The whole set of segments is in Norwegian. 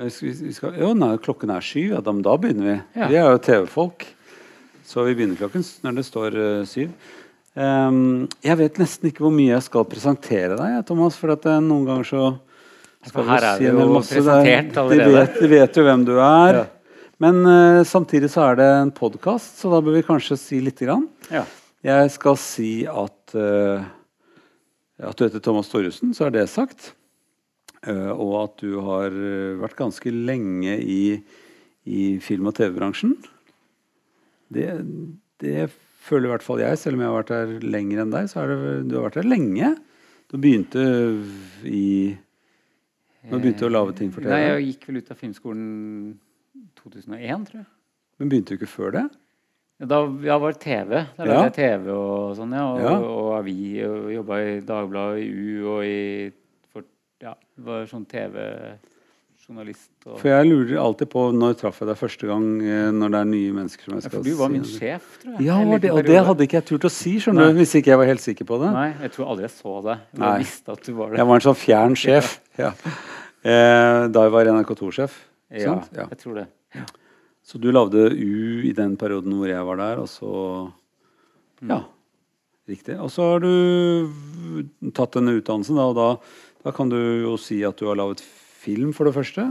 Vi skal, vi skal, jo, nei, klokken er syv. Ja, da, da begynner vi. Ja. Vi er jo TV-folk. Så vi begynner klokken når det står uh, syv. Um, jeg vet nesten ikke hvor mye jeg skal presentere deg, Thomas. For at, eh, noen ganger så skal her er si en jo masse. presentert er- presentert De allerede. vet, de vet jo hvem du er. Ja. Men uh, samtidig så er det en podkast, så da bør vi kanskje si lite grann. Ja. Jeg skal si at eh, at du heter Thomas Thoresen, så er det sagt. Eh, og at du har eh, vært ganske lenge i, i film- og TV-bransjen. Det, det føler i hvert fall jeg, selv om jeg har vært her lenger enn deg. så det, Du har vært her lenge. Du begynte i Når du begynte å lage ting for TV. Nei, jeg gikk vel ut av filmskolen 2001, tror jeg. Men begynte du ikke før det? Da ja, var det TV. Da lagde jeg TV og sånn, ja. Og, Ja. og avi. Og jobba i Dagbladet, i U og i Ja, var sånn TV-journalist. Og, For jeg lurer alltid på når traff jeg deg første gang eh, når det er nye mennesker som jeg ja, for du var min si. sjef, tror jeg. Ja, det, og det hadde ikke jeg turt å si, skjønner du, hvis ikke jeg var helt sikker på det. Nei, jeg tror aldri jeg så deg. Jeg Nei. visste at du var det. Jeg var en sånn fjern sjef. Ja. Eh, da jeg var NRK2-sjef. ja. Ja. jeg tror det. Så du lagde U i den perioden hvor jeg var der, og så Mm. Ja, riktig. Og så har du tatt denne utdannelsen, da, og da, da kan du jo si at du har laget film, for det første.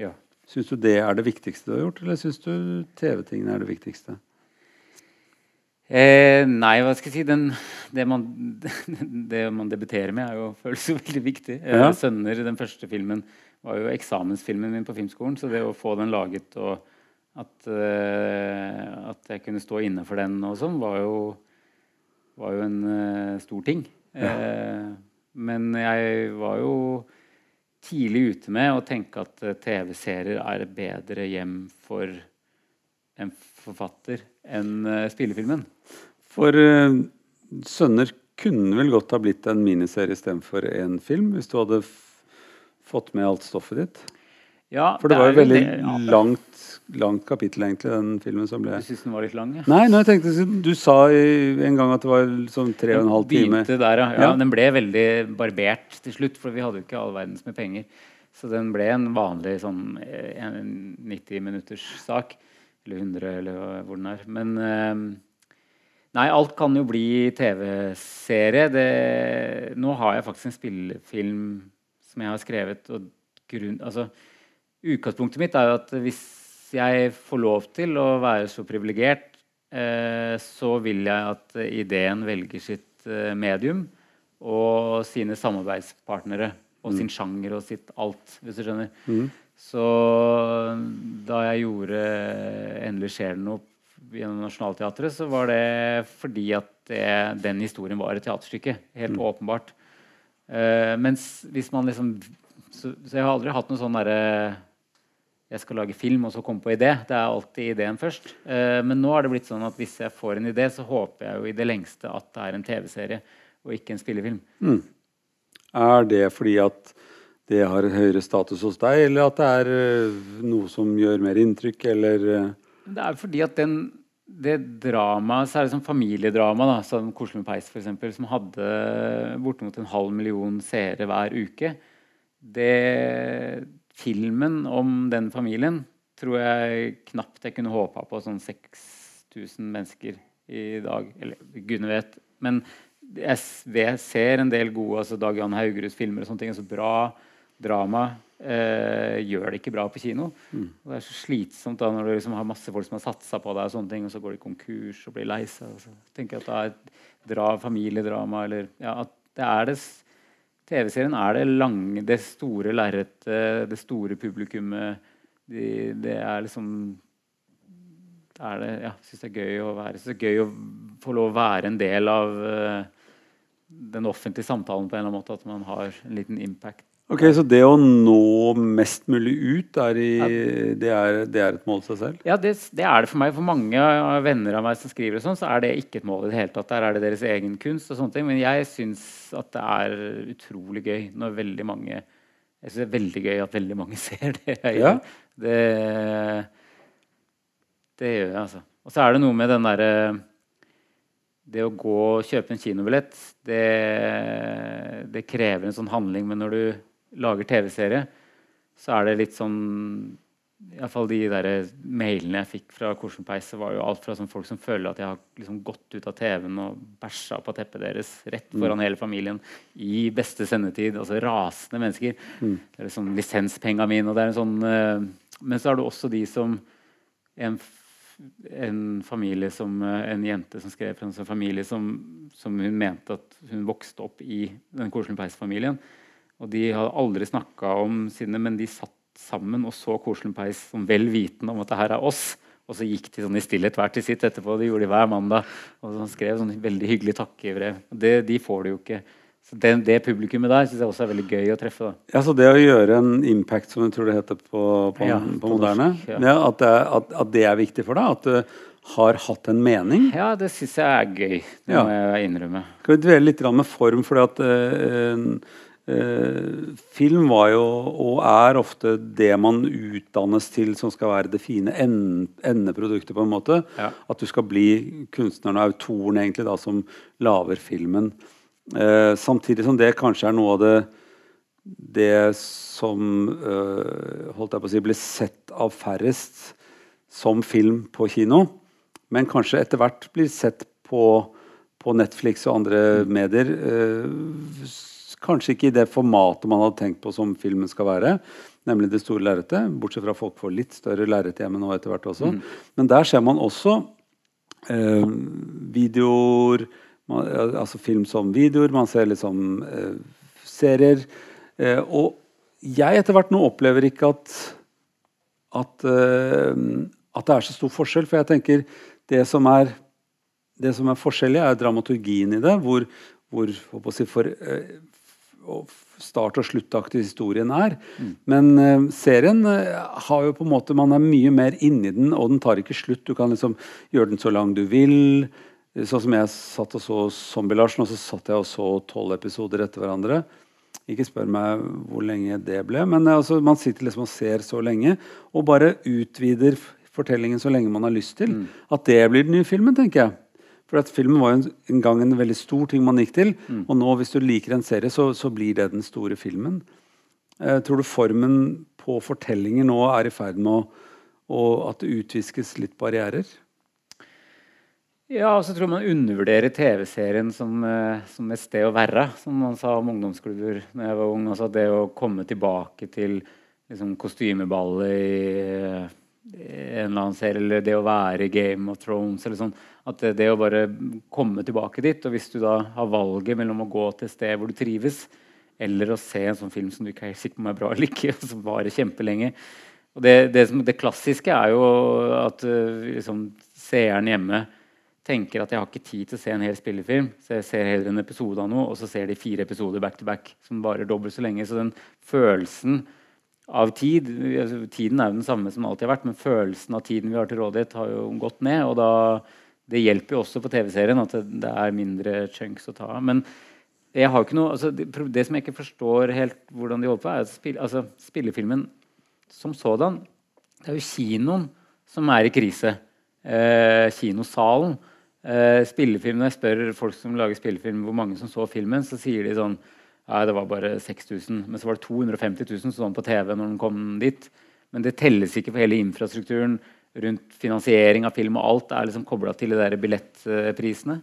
Ja. Syns du det er det viktigste du har gjort, eller syns du TV-tingene er det viktigste? Eh, nei, hva skal jeg si den, det, man, det man debuterer med, er jo, føles jo veldig viktig. Eh, Ja. 'Sønner', den første filmen, var jo eksamensfilmen min på filmskolen. Så det å få den laget og at, eh, at jeg kunne stå inne for den og sånn, var jo, var jo en uh, stor ting. Eh, men jeg var jo tidlig ute med å tenke at eh, TV-serier er et bedre hjem for en forfatter enn eh, spillefilmen. For uh, 'Sønner' kunne vel godt ha blitt en miniserie istedenfor en film, hvis du hadde fått med alt stoffet ditt? Ja, For det var er jo veldig det, ja. langt, langt kapittel, egentlig, den filmen som ble Du syns den var litt lang? Ja. Nei, nei, jeg tenkte, du sa en gang at det var sånn tre og en halv time. Der, ja. Den ble veldig barbert til slutt, for vi hadde jo ikke all verdens med penger. Så den ble en vanlig sånn eh, 90 minutters sak. Eller 100, eller hvor den er. Men eh, Nei, alt kan jo bli TV-serie. Nå har jeg faktisk en spillefilm som jeg har skrevet. og grunn, altså, Utgangspunktet mitt er jo at hvis jeg får lov til å være så privilegert, eh, så vil jeg at eh, ideen velger sitt eh, medium og sine samarbeidspartnere og sin sjanger og sitt alt, hvis du skjønner. Mm. Så da jeg gjorde 'Endelig skjer det noe' gjennom Nationaltheatret, så var det fordi at det, den historien var et teaterstykke. Helt åpenbart. Uh, mens hvis man liksom så, så jeg har aldri hatt noe sånn derre jeg skal lage film, og så komme på idé. Det er alltid ideen først. Eh, men nå har det blitt sånn at hvis jeg får en idé, så håper jeg jo i det lengste at det er en TV-serie og ikke en spillefilm. Er det fordi at det har høyere status hos deg, eller at det er eh, noe som gjør mer inntrykk, eller eh, Det er fordi at den, det dramaet, særlig som familiedrama, da, som 'Koselig med peis', eksempel, som hadde bortimot en halv million seere hver uke det, Filmen om den familien tror jeg knapt jeg kunne håpa på sånn 6000 mennesker i dag. Eller gudene vet. Men jeg, ser en del gode altså Dag Jan Haugeruds filmer og sånne ting. altså Bra drama eh, gjør det ikke bra på kino. Og det er så slitsomt da når du liksom har masse folk som har satsa på deg, og sånne ting, og så går de konkurs og blir lei seg. tenker jeg at det er et dra, familiedrama eller ja, at det er det TV-serien er det lange, det store lerretet, det store publikummet. De, det er liksom er det, ja, synes det er gøy å være så gøy å få lov å være en del av uh, den offentlige samtalen på en eller annen måte. At man har en liten impact. Ok, Så det å nå mest mulig ut, er i, det, er, det er et mål i seg selv? Ja, det, det er det for meg. For mange venner av meg som skriver, og sånn, så er det ikke et mål i det hele tatt. Der er det deres egen kunst og sånne ting. Men jeg syns at det er utrolig gøy når veldig mange Jeg syns det er veldig gøy at veldig mange ser det jeg Ja. gjør. Det, det gjør jeg, altså. Og så er det noe med den derre Det å gå og kjøpe en kinobillett, det, det krever en sånn handling. Men når du lager TV-serie, så er det litt sånn Iallfall de der mailene jeg fikk fra Korsen Peis, var jo alt fra sånn folk som føler at jeg har liksom gått ut av TV-en og bæsja på teppet deres rett foran hele familien i beste sendetid. Altså rasende mennesker. Det er sånn lisenspenga mine, og det er en sånn uh, Men så er det også de som en, en familie som eh, En jente som skrev fra en sånn familie som, som hun mente at hun vokste opp i den Korsen Peis-familien. Og de hadde aldri snakka om sine, men de satt sammen og så Korselen Peis som vel vitende om at det her er oss. Og så gikk de sånn i stillhet hver til sitt etterpå. Det gjorde de hver mandag. Og så skrev sånn veldig hyggelig takkebrev. Det, de får det jo ikke. Så det, det publikummet der syns jeg også er veldig gøy å treffe. da. Ja, Så det å gjøre en impact, som jeg tror det heter på, på, Ja, på, på moderne, norsk, ja. ja, at, det er, at, at det er viktig for deg? At du har hatt en mening? Ja, det syns jeg er gøy. Det må jeg innrømme. Skal vi dvele litt med form? fordi at eh, eh, film var jo, og er ofte det man utdannes til som skal være det fine endeproduktet, på en måte. Ja. At du skal bli kunstneren og autoren egentlig da, som lager filmen. Eh, samtidig som det kanskje er noe av det det som eh, holdt jeg på å si, blir sett av færrest som film på kino, men kanskje etter hvert blir sett på, på Netflix og andre medier. eh, kanskje ikke i det formatet man hadde tenkt på som filmen skal være, nemlig det store lerretet. Bortsett fra folk får litt større lerret hjemme nå etter hvert også. Men der ser man også eh, videoer, man, altså film som videoer, man ser liksom eh, serier. Eh, og jeg etter hvert nå opplever ikke at at, eh, at det er så stor forskjell. For jeg tenker det som er, det som er forskjellig, er dramaturgien i det. Hvor, hvor si, for, eh, start- og sluttaktig historien er. Men uh, serien eh, har jo på en måte Man er mye mer inni den, og den tar ikke slutt. Du kan liksom gjøre den så lang du vil. Sånn som jeg satt og så Zombie-Larsen, og så satt jeg og så tolv episoder etter hverandre. Ikke spør meg hvor lenge det ble, men eh, altså, man sitter liksom og ser så lenge. Og bare utvider fortellingen så lenge man har lyst til. At det blir den nye filmen, tenker jeg. For at filmen var jo en, en gang en veldig stor ting man gikk til. Og nå, hvis du liker en serie, så, så blir det den store filmen. Eh, tror du formen på fortellinger nå er i ferd med å og at det utviskes litt barrierer? Ja, og så tror jeg man undervurderer TV-serien som, eh, som et sted å være, som man sa om ungdomsklubber da jeg var ung. Altså det å komme tilbake til liksom, kostymeballet i eh, en eller annen serie, eller det å være Game of Thrones, eller sånn. At det, å bare komme tilbake dit, og hvis du da har valget mellom å gå til et sted hvor du trives, eller å se en sånn film som du ikke er helt sikker på om er bra eller ikke, og som varer kjempelenge. Og det, det, det klassiske er jo at eh, liksom, seeren hjemme tenker at jeg har ikke tid til å se en hel spillefilm, så jeg ser heller en episode av noe, og så ser de fire episoder back to back som varer dobbelt så lenge. Så den følelsen av tid altså, Tiden er jo den samme som alltid har vært, men følelsen av tiden vi har til rådighet, har jo gått ned. og da Det hjelper jo også på TV-serien at det, det er mindre chunks å ta. Men jeg har ikke noe, altså, det, det som jeg ikke forstår helt hvordan de holder på, er at spill, altså, spillefilmen som sådan Det er jo kinoen som er i krise. Eh, kinosalen. Eh, spillefilm, Når jeg spør folk som lager spillefilm hvor mange som så filmen, så sier de sånn Nei, det var bare 6000. Men så var det 250 000 som så på TV når den kom dit. Men det telles ikke for hele infrastrukturen rundt finansiering av film og alt er liksom kobla til de der billettprisene.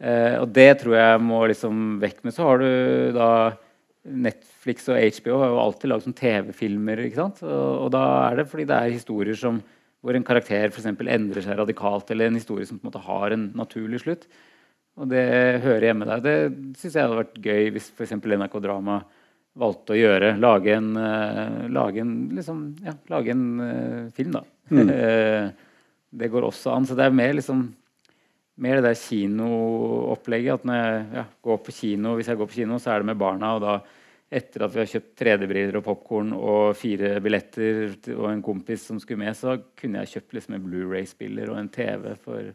Eh, og det tror jeg må liksom vekk. Men så har du da Netflix og HBO har jo alltid lagd sånn TV-filmer. ikke sant? Og, og da er det fordi det er historier som, hvor en karakter for endrer seg radikalt, eller en historie som på en måte har en naturlig slutt. Og det hører hjemme der. Det syns jeg hadde vært gøy hvis f.eks. NRK Drama valgte å gjøre. Lage en, uh, lage en, liksom, ja, lage en uh, film, da. Mm. det går også an. Så det er mer liksom mer det der kinoopplegget. At når jeg ja, går på kino, hvis jeg går på kino, så er det med barna. Og da, etter at vi har kjøpt 3D-briller og popkorn og fire billetter og en kompis som skulle med, så kunne jeg kjøpt liksom en Blu-ray-spiller og en TV for,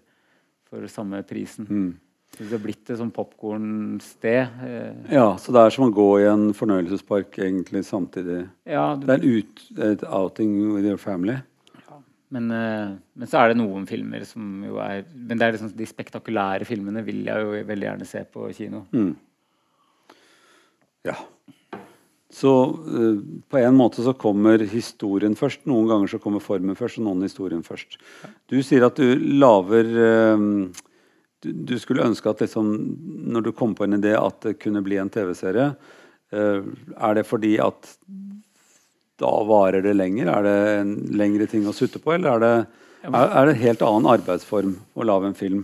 for samme prisen. Så det har blitt et sånn popkornsted. Eh, Ja, så det er som å gå i en fornøyelsespark egentlig samtidig. ja, du, Det er ut, et outing with your family. men, eh, men så er det noen filmer som jo er Men det er liksom de spektakulære filmene vil jeg jo veldig gjerne se på kino. Mm. Ja. så uh, på en måte så kommer historien først. Noen ganger så kommer formen først, og noen historien først. Du sier at du lager uh, du, du, skulle ønske at liksom, når du kom på en idé at det kunne bli en TV-serie, uh, er det fordi at da varer det lenger? Er det en lengre ting å sutte på, eller er det, er, er det en helt annen arbeidsform å lage en film?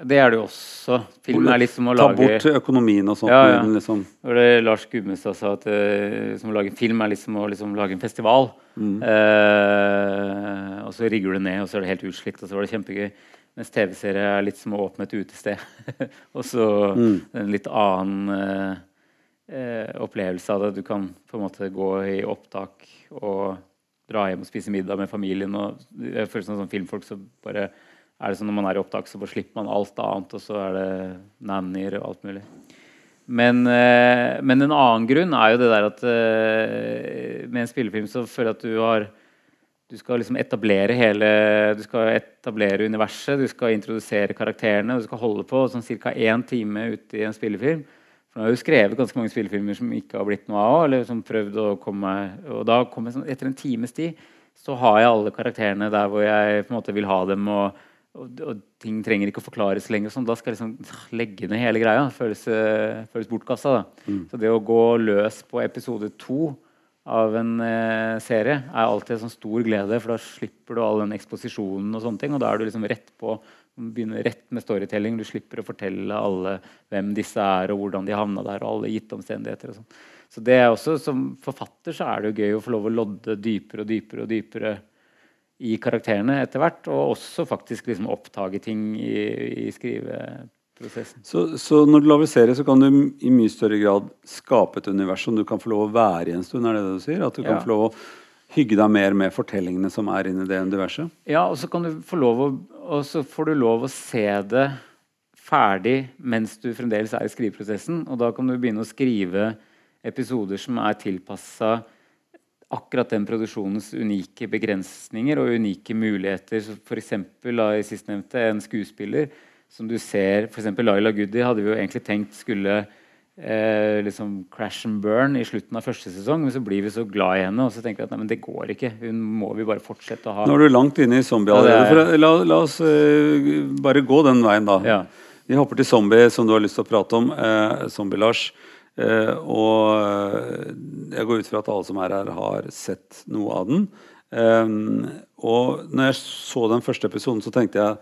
Det er det jo også. Film er liksom som å lage Ta bort økonomien og sånt. Ja, ja. Liksom. Det Lars Gudmestad sa at uh, som å lage film er liksom å liksom, lage en festival. Mm. Uh, og så rigger du ned, og så er det helt utslikt, og så var det kjempegøy. Mens TV-serie er litt som å åpne et utested. og så mm. en litt annen eh, opplevelse av det. Du kan på en måte gå i opptak og dra hjem og spise middag med familien. og jeg føler som som filmfolk så bare er det sånn når man er i opptak, så bare slipper man alt annet, og så er det nannier og alt mulig. Men, eh, men, en annen grunn er jo det der at eh, med en spillefilm så føler jeg at du har du skal liksom etablere hele Du skal etablere universet, du skal introdusere karakterene. Du skal holde på sånn ca. én time ute i en spillefilm. For nå har jo skrevet ganske mange spillefilmer som ikke har blitt noe av. eller som prøvd å komme Og da kommer sånn, etter en times tid så har jeg alle karakterene der hvor jeg på en måte vil ha dem. og og, og, ting trenger ikke å forklares lenger. Sånn. Da skal jeg liksom legge ned hele greia. Føles, uh, føles bortkasta. Mm. Så det å gå løs på episode to av en eh, serie er alltid en sånn stor glede, for da slipper du all den eksposisjonen og sånne ting. Og da er du liksom rett på begynner rett med storytelling. Du slipper å fortelle alle hvem disse er, og hvordan de havna der, og alle gitte omstendigheter. og sånn. Så det er også, Som forfatter så er det jo gøy å få lov å lodde dypere og dypere og dypere i karakterene etter hvert, og også faktisk liksom oppdage ting i, i skriveprosessen. Så, så, når du lager serie, så kan du i mye større grad skape et univers som du kan få lov å være i en stund? er det det du sier? At du kan få lov å hygge deg mer med fortellingene som er inni det universet? Ja, og så kan du få lov å, og så får du lov å se det ferdig mens du fremdeles er i skriveprosessen. Og da kan du begynne å skrive episoder som er tilpassa akkurat den produksjonens unike begrensninger og unike muligheter. F.eks. i sistnevnte en skuespiller som du ser F.eks. Laila Goody hadde vi jo egentlig tenkt skulle eh, liksom crash and burn i slutten av første sesong, men så blir vi så glad i henne og så tenker vi at nei, men det går ikke. Hun må vi bare fortsette å ha. Nå er du langt inne i zombie allerede. Ja, la, la, oss uh, bare gå den veien, da. Ja. Vi hopper til zombie, som du har lyst til å prate om. Eh, zombie-Lars. Uh, og eh, jeg går ut fra at alle som er her, har sett noe av den. Um, og når jeg så den første episoden, så tenkte jeg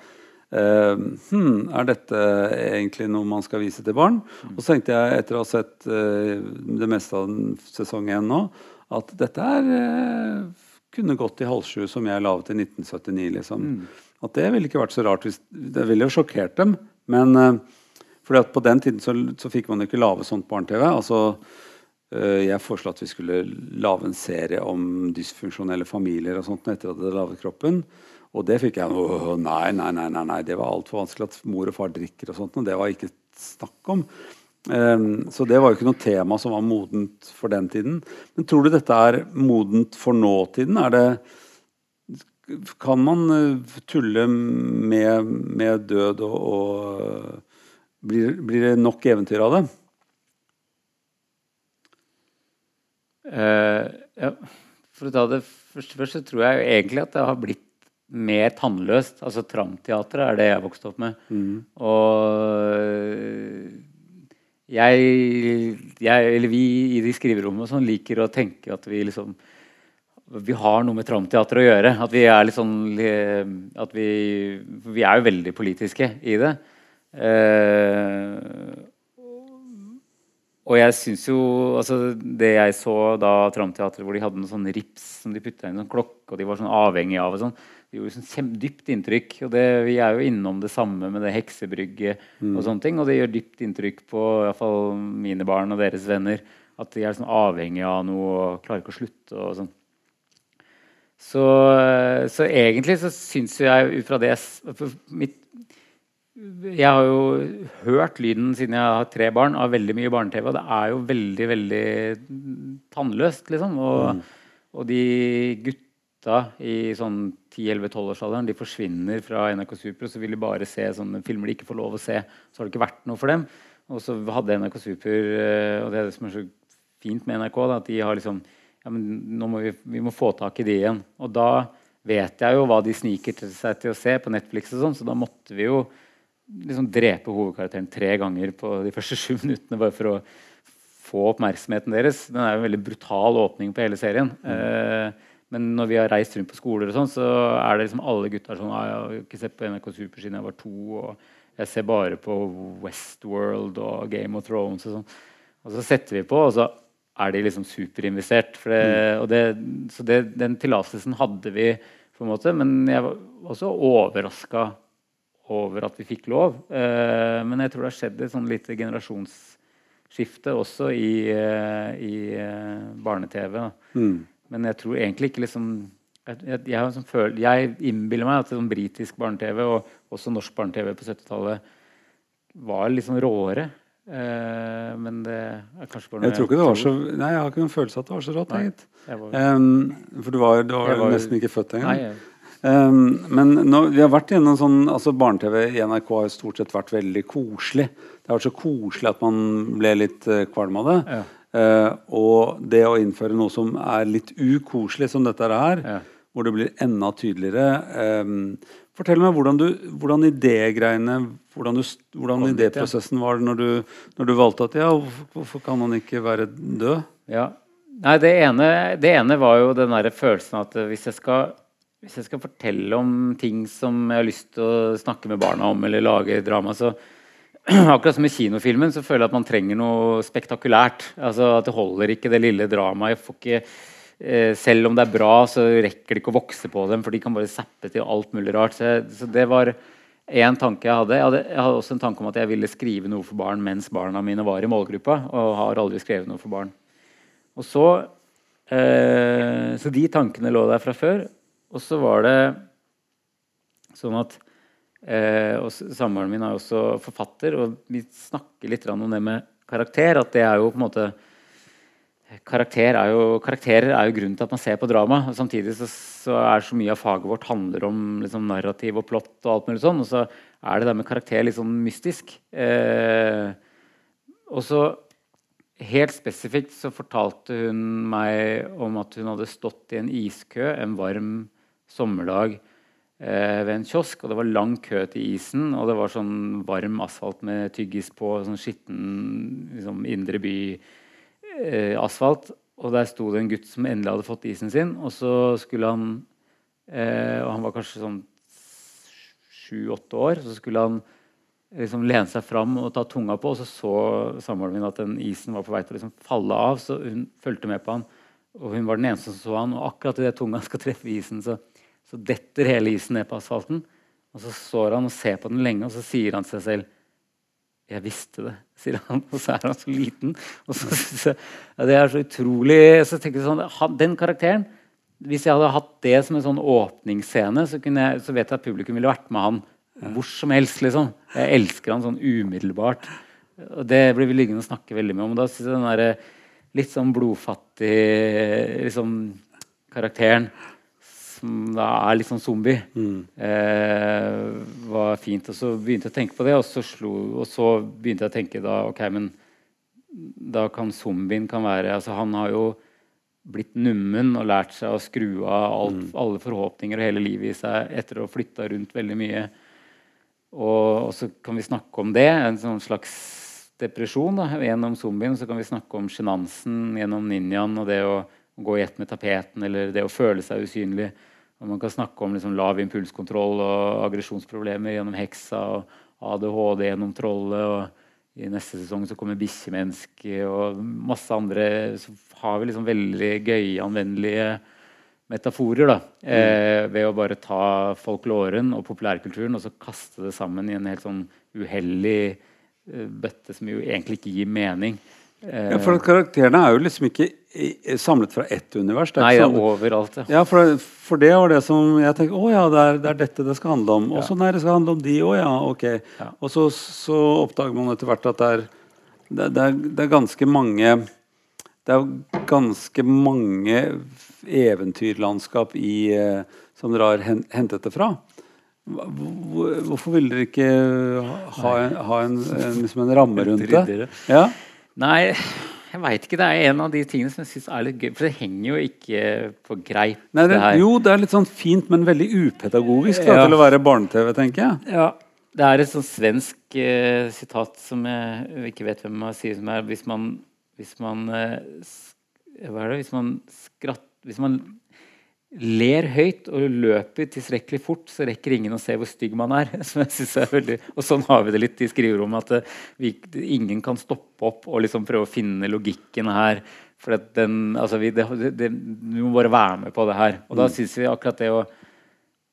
uh, hmm, Er dette egentlig noe man skal vise til barn? Mm. Og så tenkte jeg, etter å ha sett uh, det meste av sesong én nå, at dette er kunne gått i halvsju, som jeg laget i 1979. liksom. Mm. At det ville ikke vært så rart. hvis Det ville jo sjokkert dem. Men fordi at På den tiden så, så fikk man jo ikke lage sånt barne-TV. altså Jeg foreslo at vi skulle lage en serie om dysfunksjonelle familier og sånt etter at de hadde laget kroppen. Og det fikk jeg nei, nei, nei, nei, nei. det var altfor vanskelig at mor og far drikker. og sånt, og Det var ikke snakk om. Um, så det var jo ikke noe tema som var modent for den tiden. Men tror du dette er modent for nåtiden? Er det, kan man uh, tulle med, med død og, og blir, blir det nok eventyr av det? Uh, ja. For å ta det først, først, så tror jeg egentlig at det har blitt mer tannløst. Altså Tramteatret er det jeg vokste opp med. Mm. Og jeg, jeg, eller vi i de skriverommene sånn, liker å tenke at vi liksom vi har noe med Tramteatret å gjøre. At vi er litt sånn at vi, vi er jo veldig politiske i det. Eh, og jeg syns jo altså Det jeg så da Tramteatret, hvor de hadde noen sånn rips som de putta inn en klokke, og de var sånn avhengig av og sånn, gjorde sånn dypt inntrykk. Og det, vi er jo innom det samme med det heksebrygget mm. og sånne ting. Og det gjør dypt inntrykk på i hvert fall mine barn og deres venner. At de er sånn avhengige av noe og klarer ikke å slutte og sånn. Så, så egentlig så syns jeg ut fra det mitt jeg har jo hørt lyden siden jeg har tre barn av veldig mye barne-TV, og det er jo veldig, veldig tannløst, liksom. Og, mm. og de gutta i sånn 10-11-12-årsalderen de forsvinner fra NRK Super, og så vil de bare se sånne filmer de ikke får lov å se. Så har det ikke vært noe for dem. Og så hadde NRK Super, eh, og det er det som er så fint med NRK. Da, at de har liksom ja, men nå må vi, vi må få tak i de igjen. Og da vet jeg jo hva de sniker til seg til å se på Netflix, og sånn, så da måtte vi jo liksom drepe hovedkarakteren tre ganger på de første sju minuttene bare for å få oppmerksomheten deres. Den er jo en veldig brutal åpning på hele serien. Mm. Eh, men når vi har reist rundt på skoler, og sånn, så er det liksom alle gutter sånn ah, 'Jeg har ikke sett på NRK Super siden jeg var to.' og 'Jeg ser bare på Westworld og Game of Thrones.' Og sånn. Og så setter vi på, og så er de liksom superinvestert. Det, mm. det, så det, den tillatelsen hadde vi, på en måte, men jeg var også overraska over at vi fikk lov. Eh, men jeg tror det har skjedd et sånn lite generasjonsskifte også i, eh, i eh, barne-TV. Mm. Men jeg tror egentlig ikke liksom Jeg, jeg, jeg, sånn føl, jeg innbiller meg at sånn britisk barne-TV og også norsk barne-TV på 70-tallet var sånn råere. Uh, men det er kanskje bare noe jeg tror ikke det var så Nei, jeg har ikke noen følelse av at det var så rått, egentlig. Um, for du var, du var, var nesten ikke født engang. Nei, Um, men nå, vi har vært gjennom sånn altså Barne-TV i NRK har stort sett vært veldig koselig. Det har vært så koselig at man ble litt uh, kvalm av det. Ja. Uh, og det å innføre noe som er litt ukoselig, som dette her, ja. hvor det blir enda tydeligere um, Fortell meg hvordan, du, hvordan idégreiene hvordan, hvordan idéprosessen var når du, når du, valgte at ja, hvorfor kan han ikke være død? Ja. Nei, det ene, det ene var jo den der følelsen at hvis jeg, skal, hvis jeg skal fortelle om ting som jeg har lyst til å snakke med barna om, eller lage drama, så akkurat som i kinofilmen så føler jeg at man trenger noe spektakulært. Altså At det holder ikke det lille dramaet. Eh, selv om det er bra, så rekker det ikke å vokse på dem, for de kan bare zappe til alt mulig rart. Så, så det var en tanke jeg hadde. Jeg, hadde. jeg hadde også en tanke om at jeg ville skrive noe for barn mens barna mine var i målgruppa. Og har aldri skrevet noe for barn. Og så, eh, så de tankene lå der fra før. Og så var det sånn at og Samboeren min er også forfatter, og vi snakker litt om det med karakter. At det er jo på en måte Karakter er jo, karakterer er jo grunnen til at man ser på drama. og Samtidig så, så er så mye av faget vårt handler om liksom, narrativ og plott. Og alt mulig sånn, og så er det der med karakter litt sånn mystisk. Eh, og så Helt spesifikt så fortalte hun meg om at hun hadde stått i en iskø en varm sommerdag eh, ved en kiosk. og Det var lang kø til isen, og det var sånn varm asfalt med tyggis på. sånn Skitten liksom, indre by eh, og der sto det en gutt som endelig hadde fått isen sin. Og så skulle han eh, Og han var kanskje sånn sju-åtte år. Så skulle han liksom lene seg fram og ta tunga på, og så så samboeren min at den isen var på vei til å liksom falle av. Så hun fulgte med på han, og hun var den eneste som så han. Og akkurat idet tunga skal treffe isen, så, så detter hele isen ned på asfalten. Og så står han og ser på den lenge, og så sier han til seg selv 'Jeg visste det', sier han. Og så er han så liten. Og så synes jeg, ja, Det er så utrolig så tenker jeg sånn, Den karakteren Hvis jeg hadde hatt det som en sånn åpningsscene, så, jeg, så vet jeg at publikum ville vært med han hvor som helst. liksom. Jeg elsker han sånn umiddelbart. Og det blir vi liggende og snakke veldig mye om. Da synes jeg den der, litt sånn blodfattig liksom, karakteren som da er litt sånn zombie, mm. eh, var fint. Og så begynte jeg å tenke på det, og så, slo, og så begynte jeg å tenke da ok, men da kan zombien kan være altså Han har jo blitt nummen og lært seg å skru av alt, mm. alle forhåpninger og hele livet i seg etter å ha flytta rundt veldig mye. Og, og, så kan vi snakke om det, en sånn slags depresjon da, gjennom zombien. Så kan vi snakke om sjenansen gjennom ninjaen og det å gå i ett med tapeten eller det å føle seg usynlig. Og man kan snakke om liksom lav impulskontroll og aggresjonsproblemer gjennom heksa og ADHD gjennom trollet. og I neste sesong så kommer bikkjemennesket og masse andre. Så har vi liksom veldig gøye, anvendelige metaforer. da, mm. eh, Ved å bare ta folkloren og populærkulturen og så kaste det sammen i en helt sånn uheldig eh, bøtte som jo egentlig ikke gir mening. Ja, for Karakterene er jo liksom ikke samlet fra ett univers. Det Nei, det er sånn- overalt. Ja, ja for, for, det var det som jeg tenkte Å ja, det er, det er dette det skal handle om. Og så ja. nei, det skal handle om de òg, ja. Ok. Ja. Og så, så, oppdager man etter hvert at det er, det, det, er, det er ganske mange Det er ganske mange eventyrlandskap i, eh, som dere har hentet det fra. Hvorfor vil dere ikke ha, ha en, en, liksom en ramme rundt det? Ja? Nei Jeg veit ikke. Det er en av de tingene som jeg syns er litt gøy. For det henger jo ikke på greip, Nei, det, det jo, det er litt sånn fint, men veldig upedagogisk da, Ja. til å være barne-TV, tenker jeg. Ja. Det er et sånn svensk eh, sitat som jeg ikke vet hvem jeg sier, som er hvis man Hvis man eh, Hva er det? Hvis man skratt... Hvis man ler høyt og løper tilstrekkelig fort, så rekker ingen å se hvor stygg man er. Som jeg synes er veldig, og sånn har vi det litt i skriverommet, at vi, ingen kan stoppe opp og liksom prøve å finne logikken her. For at den, altså vi, det, det, vi, må bare være med på det her. Og da syns vi akkurat det å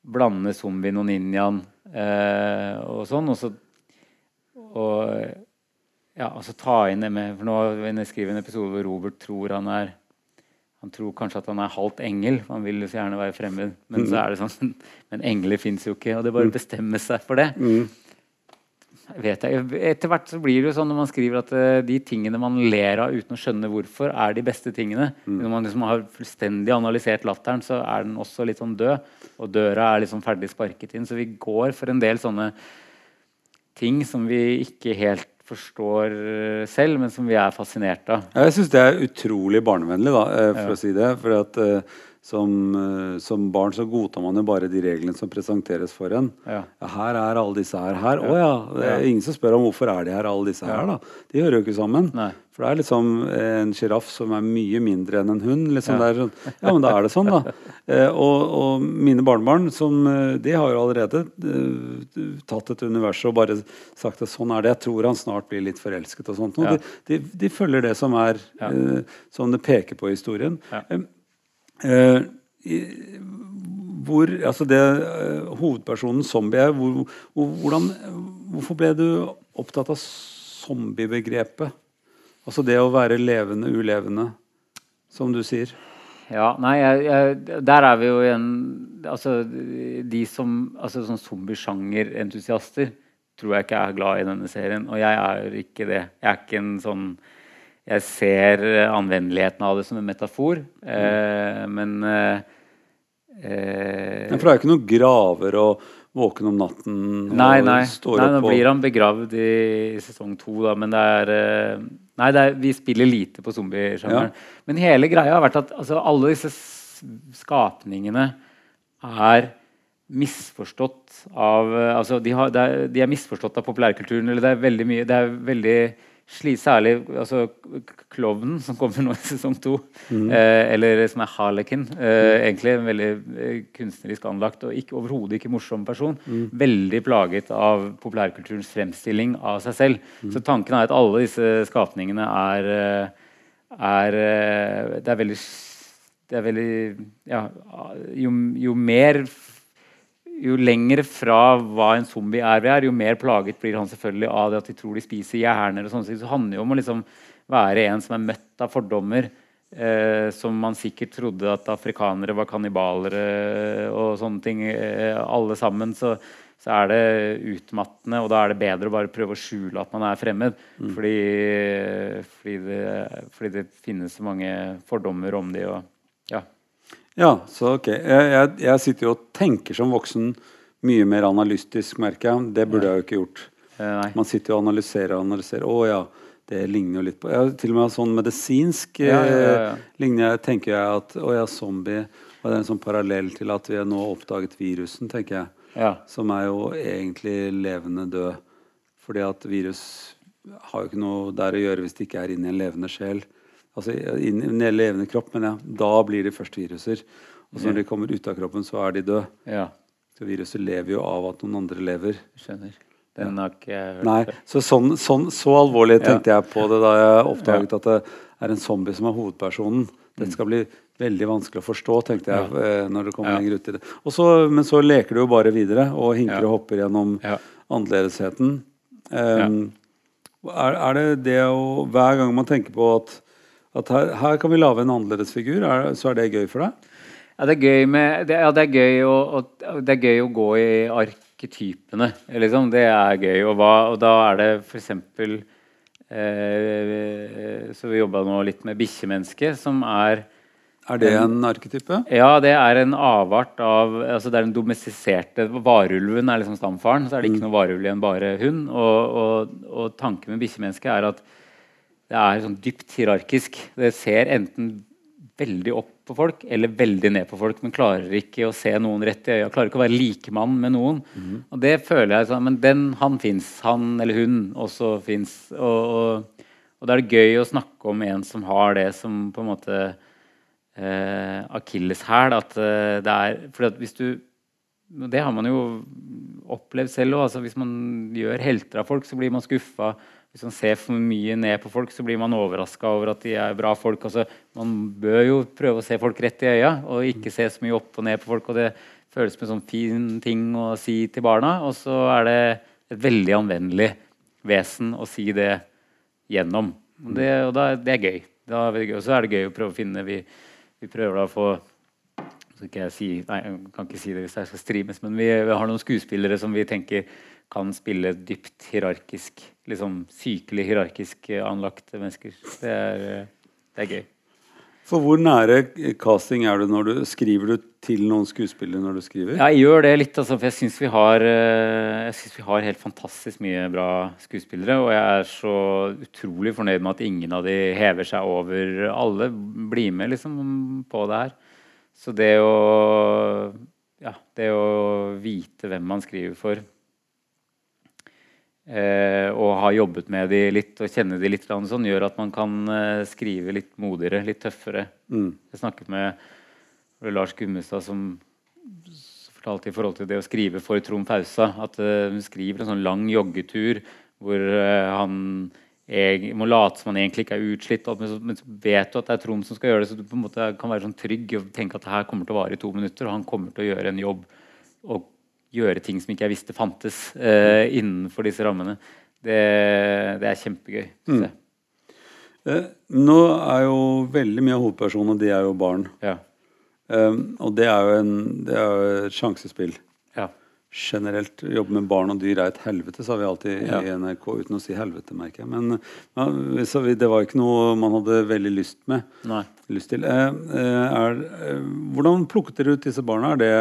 blande zombien og ninjaen eh, og sånn, og så og, ja, altså ta inn det med For nå skriver jeg en episode hvor Robert tror han er han tror kanskje at han er halvt engel. Han vil jo så gjerne være fremmed. Men så er det sånn Men engler fins jo ikke. Og det bare bestemmer seg for det. Mm. Vet jeg. Etter hvert så blir det jo sånn når man skriver at eh, de tingene man ler av uten å skjønne hvorfor, er de beste tingene. Når man liksom har fullstendig analysert latteren, så er den også litt sånn død. Og døra er liksom ferdig sparket inn. Så vi går for en del sånne ting som vi ikke helt forstår eh, selv, men som vi er fascinert av. Jeg syns det er utrolig barnevennlig, da, eh, for Ja. å si det. For at eh, som, eh, som barn så godtar man jo bare de reglene som presenteres for en. Ja. Ja, her er alle disse her. her. Å ja. Det er ingen som spør om hvorfor er de her, alle disse her. da. De hører jo ikke sammen. Nei. For det er liksom en sjiraff som er mye mindre enn en hund. liksom Ja. det er sånn, Ja, men da er det sånn, da. Eh, og, og mine barnebarn som, eh, de har jo allerede tatt et univers og bare sagt at sånn er det. Jeg tror han snart blir litt forelsket og sånt. Og Ja. de, de, de følger det som er som det peker på i historien. Eh, hvor, altså det eh, Hovedpersonen zombie er hvor, hvordan, Hvorfor ble du opptatt av zombiebegrepet? Altså det å være levende, ulevende, som du sier. Ja, nei, jeg, jeg, der er vi jo igjen Altså, de som altså, sånn zombiesjangerentusiaster tror jeg ikke er glad i denne serien. Og jeg er ikke det. Jeg er ikke en sånn Jeg ser eh, anvendeligheten av det som en metafor, eh, men eh, eh, For det er jo ikke noen graver og våken om natten og Nei, nei. står nei opp nå og- blir han begravd i sesong to, da, men det er eh, Nei, det er, vi spiller lite på zombiesjangeren. Men hele greia har vært at altså, alle disse skapningene er misforstått av Altså, de, har, de er misforstått av populærkulturen. Eller det er veldig mye Det er veldig sli, Særlig altså, klovnen, som kommer nå i sesong to, eh, eller som er Harlekin. Eh, egentlig en veldig eh, kunstnerisk anlagt og ikke, overhodet ikke morsom person. Veldig plaget av populærkulturens fremstilling av seg selv. Så tanken er at alle disse skapningene er, eh, er eh, Det er veldig det er veldig ja, jo, jo mer jo lenger fra hva en zombie er vi er, jo mer plaget blir han selvfølgelig av det at de tror de spiser hjerner. og sånne ting. Så det handler jo om å liksom være en som er møtt av fordommer. Eh, som man sikkert trodde at afrikanere var kannibaler og sånne ting. Eh, alle sammen. Så, så er det utmattende, og da er det bedre å bare prøve å skjule at man er fremmed. Fordi, fordi, det, fordi det finnes så mange fordommer om de. Og, ja. Så ok. Jeg, jeg, jeg sitter jo og tenker som voksen mye mer analytisk, merker jeg. Det burde jeg jo ikke gjort. Eh, nei. Man sitter jo og analyserer og analyserer. Å ja, det ligner jo litt på ja, Til og med sånn medisinsk Ja, ja, eh, ligner jeg, tenker jeg at Å ja, zombie. Og det er en sånn parallell til at vi har nå oppdaget virusen, tenker jeg. Ja. Som er jo egentlig levende død. Fordi at virus har jo ikke noe der å gjøre hvis det ikke er inni en levende sjel. Altså inn i en levende kropp, men ja, da blir de først viruser. Og så når de kommer ut av kroppen, så er de døde. ja. Så viruset lever jo av at noen andre lever. Skjønner. Den har ikke jeg hørt Nei, så sånn, sånn, så alvorlig tenkte jeg på det da jeg oppdaget at det er en zombie som er hovedpersonen. Det skal bli veldig vanskelig å forstå, tenkte jeg Ja. når det kommer Ja. lenger ut i det. Og så, men så leker du jo bare videre og hinker Ja. og hopper gjennom Ja. annerledesheten. Um, er, er det det å Hver gang man tenker på at, at her, her kan vi lage en annerledesfigur, er, så er det gøy for deg? Ja, det er gøy med det, Ja, det er gøy å, å, det er gøy å gå i arketypene. Liksom. Det er gøy. Og, hva, og da er det f.eks. Eh, så vi jobba nå litt med bikkjemennesket, som er Er det en arketype? Ja, det er en avart av altså Det er den domestiserte Varulven er liksom stamfaren. Så er det ikke noe varulv igjen, bare hund. Og, og, og tanken med bikkjemennesket er at det er sånn dypt hierarkisk. Det ser enten veldig opp på folk eller veldig ned på folk, men klarer ikke å se noen rett i øya. Klarer ikke å være likemann med noen. Mhm. Og det føler jeg sånn Men den, han fins. Han eller hun også fins. Og, og, og da er det gøy å snakke om en som har det som på en måte eh, akilleshæl. At eh, det er For hvis du Det har man jo opplevd selv òg. Altså, hvis man gjør helter av folk, så blir man skuffa. Hvis man ser for mye ned på folk, så blir man overraska over at de er bra folk. Altså, man bør jo prøve å se folk rett i øya, og ikke se så mye opp og ned på folk. og det føles som en sånn fin ting å si til barna. Og så er det et veldig anvendelig vesen å si det gjennom. Det, og da, det er gøy. Og så er det gøy å prøve å finne Vi, vi prøver da å få skal ikke jeg si, nei, jeg kan ikke si det hvis jeg skal streames, men vi, vi har noen skuespillere som vi tenker kan spille dypt hierarkisk liksom sykelig hierarkisk anlagte mennesker. Det er, det er gøy. For hvor nære casting er du når du skriver du til noen skuespillere når du skriver? Ja, jeg gjør det litt, altså, for jeg syns vi, vi, har helt fantastisk mye bra skuespillere. Og jeg er så utrolig fornøyd med at ingen av de hever seg over alle. Blir med liksom på det her. Så det å ja, det å vite hvem man skriver for, eh, og ha jobbet med de litt og kjenne de litt, sånn, gjør at man kan eh, skrive litt modigere, litt tøffere. Mm. Jeg snakket med Lars Gummestad, som fortalte i forhold til det å skrive for Trond Fausa, at uh, hun skriver en sånn lang joggetur hvor han jeg må late som han egentlig ikke er utslitt, men så, vet du at det er Trond som skal gjøre det. Så du på en måte kan være sånn trygg og tenke at det her kommer til å vare i to minutter. Og han kommer til å gjøre en jobb og gjøre ting som ikke jeg visste fantes eh, innenfor disse rammene. Det, det er kjempegøy. Mm. Eh, nå er jo veldig mye av hovedpersonene de er jo barn. Ja. Eh, og det er jo en, det er jo et sjansespill generelt jobbe med barn og dyr er et helvete, sa vi alltid ja. i NRK, uten å si helvete, merker jeg. Men ja, det var ikke noe man hadde veldig lyst med. Lyst til. Eh, eh er, eh, hvordan plukket dere ut disse barna? Er det,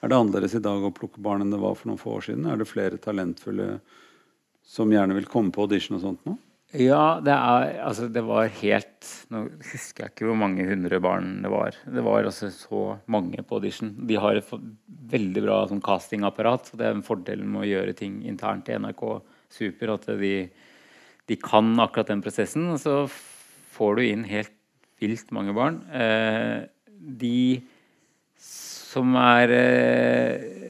er det annerledes i dag å plukke barn enn det var for noen få år siden? Er det flere talentfulle som gjerne vil komme på audition og sånt nå? Ja, det, er, altså, det var helt Nå husker jeg ikke hvor mange hundre barn det var. Det var altså så mange på audition. De har et veldig bra sånn, castingapparat. Det er en fordel med å gjøre ting internt i NRK Super. At de, de kan akkurat den prosessen. Og så får du inn helt vilt mange barn. Eh, de som er eh,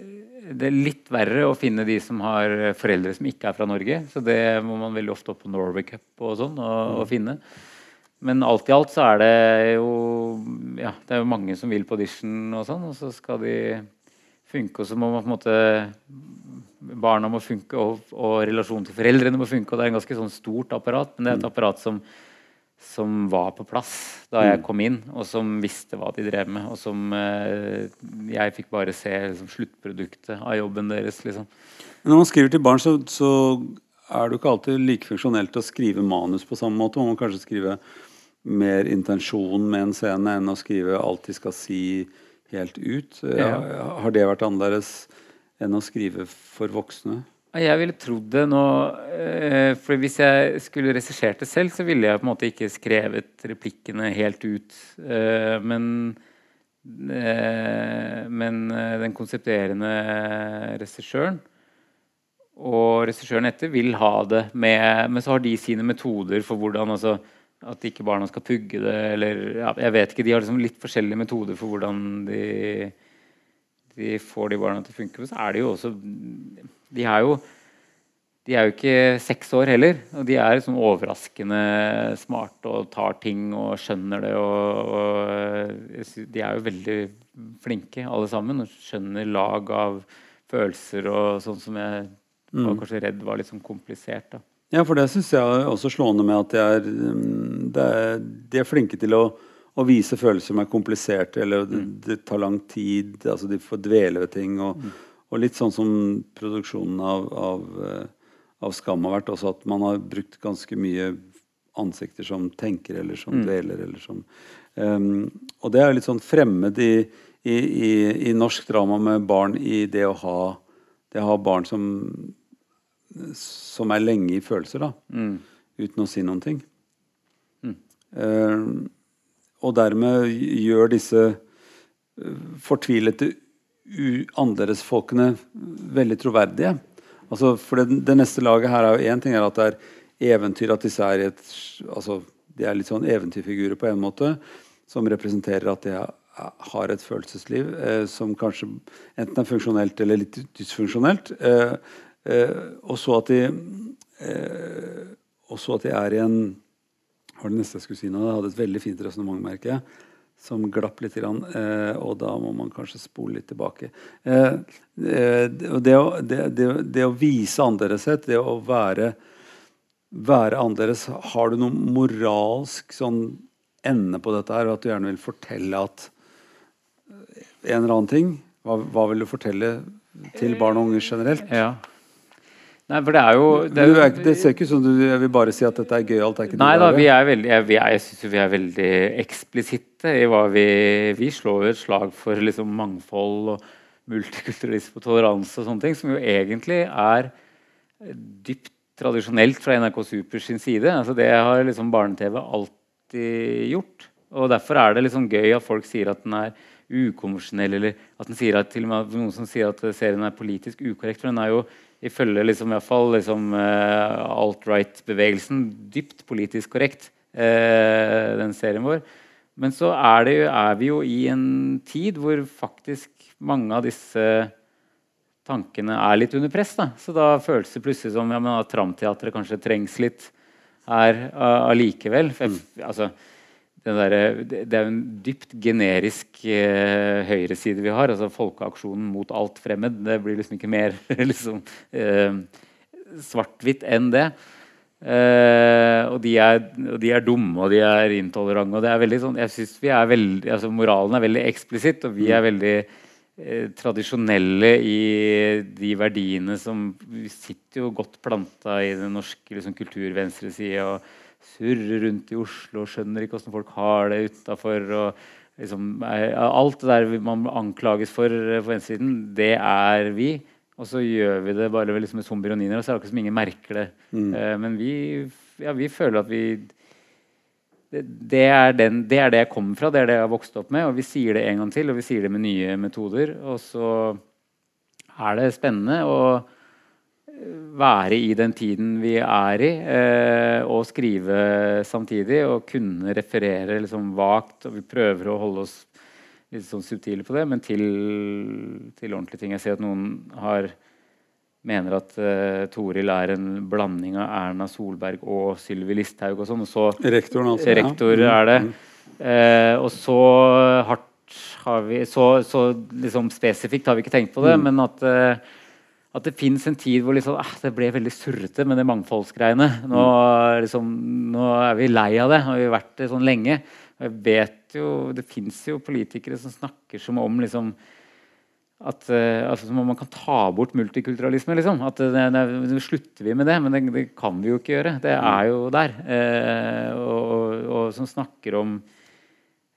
det er litt verre å finne de som har foreldre som ikke er fra Norge. Så det må man veldig ofte opp på Norway Cup og sånn og, og finne. Men alt i alt så er det jo ja, det er jo mange som vil på audition og sånn, og så skal de funke, og så må man på en måte Barna må funke, og, og relasjonen til foreldrene må funke. og Det er en ganske sånn stort apparat, men det er et mm. apparat som som var på plass da jeg mm. kom inn, og som visste hva de drev med. Og som eh, jeg fikk bare se liksom, sluttproduktet av jobben deres. Liksom. Når man skriver til barn, så, så er det jo ikke alltid like funksjonelt å skrive manus på samme måte. Man må kanskje skrive mer intensjon med en scene enn å skrive alt de skal si helt ut. Ja. Har det vært annerledes enn å skrive for voksne? Jeg ville trodd det nå eh, For hvis jeg skulle regissert det selv, så ville jeg på en måte ikke skrevet replikkene helt ut. Eh, men eh, men den konsepterende regissøren og regissøren etter vil ha det med Men så har de sine metoder for hvordan altså, At ikke barna skal pugge det, eller ja, Jeg vet ikke. De har liksom litt forskjellige metoder for hvordan de, de får de barna til å funke. Men så er det jo også de er jo de er jo ikke seks år heller. Og de er sånn overraskende smarte og tar ting og skjønner det. Og, og, de er jo veldig flinke alle sammen og skjønner lag av følelser og sånn som jeg var mm. kanskje redd var litt sånn komplisert. da. Ja, for det syns jeg er også slående med at de er, mm, de er, de er flinke til å, å, vise følelser som er kompliserte, eller mm. det, det, tar lang tid. altså De får dvele ved ting. og mm og litt sånn som produksjonen av, av, eh, av, Skam har vært også, at man har brukt ganske mye ansikter som tenker eller som mm. dveler. eller som um, Og det er litt sånn fremmed i, i, i, i, norsk drama med barn i det å ha, det å ha barn som, som er lenge i følelser, da. Mm. Uten å si noen ting. Eh, og dermed gjør disse eh, fortvilete annerledesfolkene veldig troverdige. Altså, for det, det, neste laget her er jo én ting er at det er eventyr, at disse er et altså, De er litt sånn eventyrfigurer på en måte, som representerer at de har et følelsesliv eh, som kanskje enten er funksjonelt eller litt dysfunksjonelt. Eh, eh, og så at de eh, og så at de er i en Hva var det neste jeg skulle si nå? Jeg hadde et veldig fint resonnement, merker jeg som glapp litt. Eh, og da må man kanskje spole litt tilbake. Eh, eh det, å, det, det, det, å, vise annerledeshet, det å være, være annerledes Har du noen moralsk sånn ende på dette her, og at du gjerne vil fortelle at en eller annen ting? Hva, hva vil du fortelle til barn og unge generelt? Ja. Nei, for det er jo Det, er jo, det ser ikke ut som du jeg vil bare si at dette er gøyalt. Nei da, vi er veldig, jeg, jeg syns vi er veldig eksplisitte i hva vi Vi slår et slag for liksom mangfold og multikulturalisme og toleranse og sånne ting, som jo egentlig er dypt tradisjonelt fra NRK Super sin side. Altså Det har liksom barne-TV alltid gjort. Og derfor er det liksom gøy at folk sier at den er ukonvensjonell, eller at den sier at til og med noen som sier at serien er politisk ukorrekt. For den er jo ifølge liksom, i hvert fall, liksom, uh, alt-right-bevegelsen dypt politisk korrekt, uh, den serien vår. Men så er, det, er, vi jo i en tid hvor faktisk mange av disse tankene er litt under press. Da. Så da føles det plutselig som ja, at Tramteatret kanskje trengs litt her allikevel. Uh, altså, der, det er jo en dypt generisk eh, høyreside vi har. altså Folkeaksjonen mot alt fremmed. Det blir liksom ikke mer liksom, eh, svart-hvitt enn det. Eh, og, de er, og, de er, dumme og de er intolerante. og det er veldig sånn, jeg synes vi er veldig, altså Moralen er veldig eksplisitt, og vi er mm. veldig eh, tradisjonelle i de verdiene som sitter jo godt planta i den norske liksom, kulturvenstresida surrer rundt i Oslo og skjønner ikke hvordan folk har det utafor. Liksom, alt det der man anklages for på venstresiden, det er vi. Og så gjør vi det bare liksom med zombier og ninere, og så er det ikke som ingen merker det. Mm. Uh, men vi, ja, vi, føler at vi det, det, er den, det, er det jeg kommer fra, det er det jeg har vokst opp med. Og vi sier det en gang til, og vi sier det med nye metoder. Og så er det spennende. og være i den tiden vi er i, eh, og skrive samtidig. Og kunne referere liksom vagt. Og vi prøver å holde oss litt sånn subtile på det, men til, til ordentlige ting. Jeg ser at noen har mener at eh, Toril er en blanding av Erna Solberg og Sylvi Listhaug og sånn. Og så Rektoren, altså. Rektor ja. er det. Eh, og så hardt har vi Så, så liksom spesifikt har vi ikke tenkt på det, mm. men at uh, at det fins en tid hvor liksom, ah, det ble veldig surrete med det mangfoldsgreiene. Nå, liksom, nå, er vi lei av det, har vi vært det sånn lenge. Jeg vet jo, Det fins jo politikere som snakker som om liksom, at uh, altså, man kan ta bort multikulturalisme. Liksom. At uh, Nå slutter vi med det, men det, det, kan vi jo ikke gjøre. Det er jo der. Uh, og, og, og, som snakker om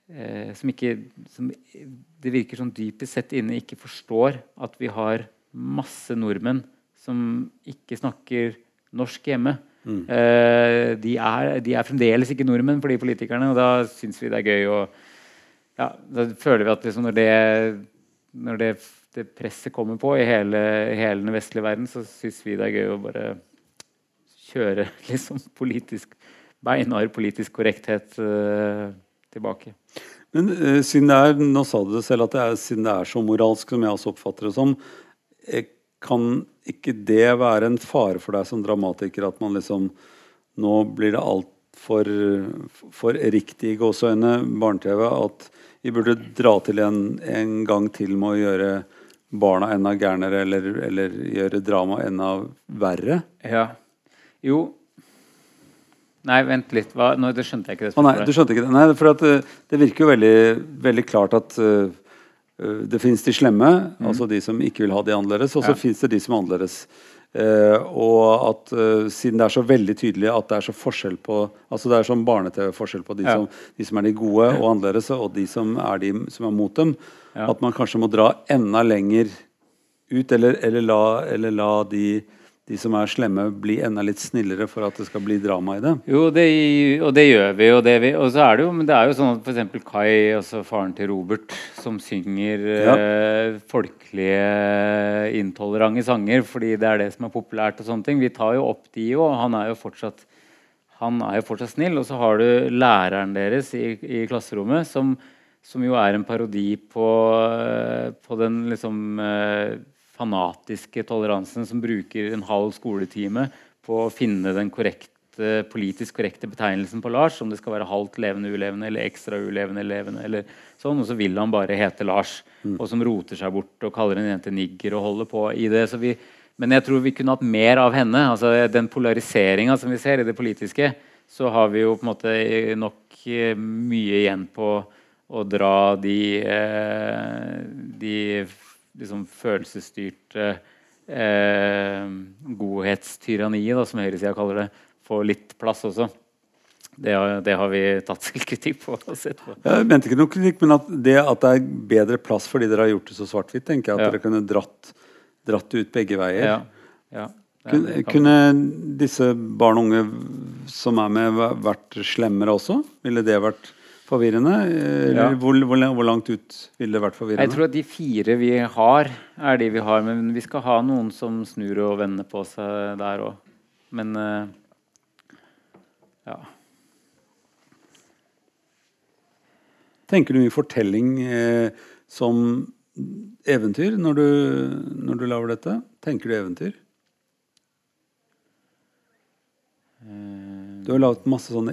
som ikke som, Det virker sånn dypest sett inne ikke forstår at vi har masse nordmenn som ikke snakker norsk hjemme. Mm. Eh, de, er, de, er, fremdeles ikke nordmenn for de politikerne, og da syns vi det er gøy. å ja, da føler vi at liksom når, det, når det, det, presset kommer på i hele, hele den vestlige verden, så syns vi det er gøy å bare kjøre liksom politisk beinhard politisk korrekthet uh, tilbake. Men uh, siden det er, Nå sa du det selv at det er, siden det er så moralsk som jeg også oppfatter det som, kan ikke det være en fare for deg som dramatiker at man liksom Nå blir det altfor for riktig i gåseøyne barne-TV at vi burde dra til en, en gang til med å gjøre barna enda gærnere, eller, eller gjøre drama enda verre? Ja. Jo Nei, vent litt. Hva? Nå, det skjønte jeg ikke. det Å, nei, du skjønte ikke det. Nei, for det, eh, det virker jo veldig, veldig klart at uh, Eh, det fins de slemme, mm. altså de som ikke vil ha de annerledes, og så ja. fins det de som er annerledes. Uh, og at uh, siden det er så veldig tydelig at det er så forskjell på altså det er sånn barne-TV-forskjell på de, ja. som, de, som, er de gode og annerledes, og de som er de som er mot dem, ja. at man kanskje må dra enda lenger ut, eller, eller, la, eller la, de de som er slemme, bli enda litt snillere for at det skal bli drama i det? Jo, det, og det gjør vi. Og, det vi, og så er det jo, men det er jo sånn at f.eks. Kai, altså faren til Robert, som synger Ja. eh, folkelige, intolerante sanger fordi det er det som er populært og sånne ting. Vi tar jo opp de òg. Han er jo fortsatt han er jo fortsatt snill. Og så har du læreren deres i, i klasserommet, som, som jo er en parodi på, eh, på den liksom eh, fanatiske toleransen som bruker en halv skoletime på å finne den korrekte, politisk korrekte betegnelsen på Lars, om det skal være halvt levende ulevende eller ekstra ulevende levende. eller sånn, Og så vil han bare hete Lars, og som roter seg bort og kaller en jente nigger og holder på i det. så vi men jeg tror vi kunne hatt mer av henne. altså Den polariseringa som vi ser i det politiske, så har vi jo på en måte nok eh, mye igjen på å dra de, eh, de liksom følelsesstyrte eh, godhetstyranniet, da, som høyresida kaller det, får litt plass også. Det har, det har vi tatt selvkritikk på. og sett på. Jeg mente ikke noe kritikk, men at det at det er bedre plass fordi dere har gjort det så svart-hvitt, tenker jeg at Ja. dere kunne dratt, dratt ut begge veier. Ja, ja, Kunne, kunne disse barn og unge som er med, vært slemmere også? Ville det vært forvirrende? Ja. hvor, hvor, hvor langt ut ville det vært forvirrende? Jeg tror at de fire vi har, er de vi har. Men vi skal ha noen som snur og vender på seg der òg. Men eh, ja. Tenker du mye fortelling eh, som eventyr når du, når du lager dette? Tenker du eventyr? eh, Du har laget masse sånne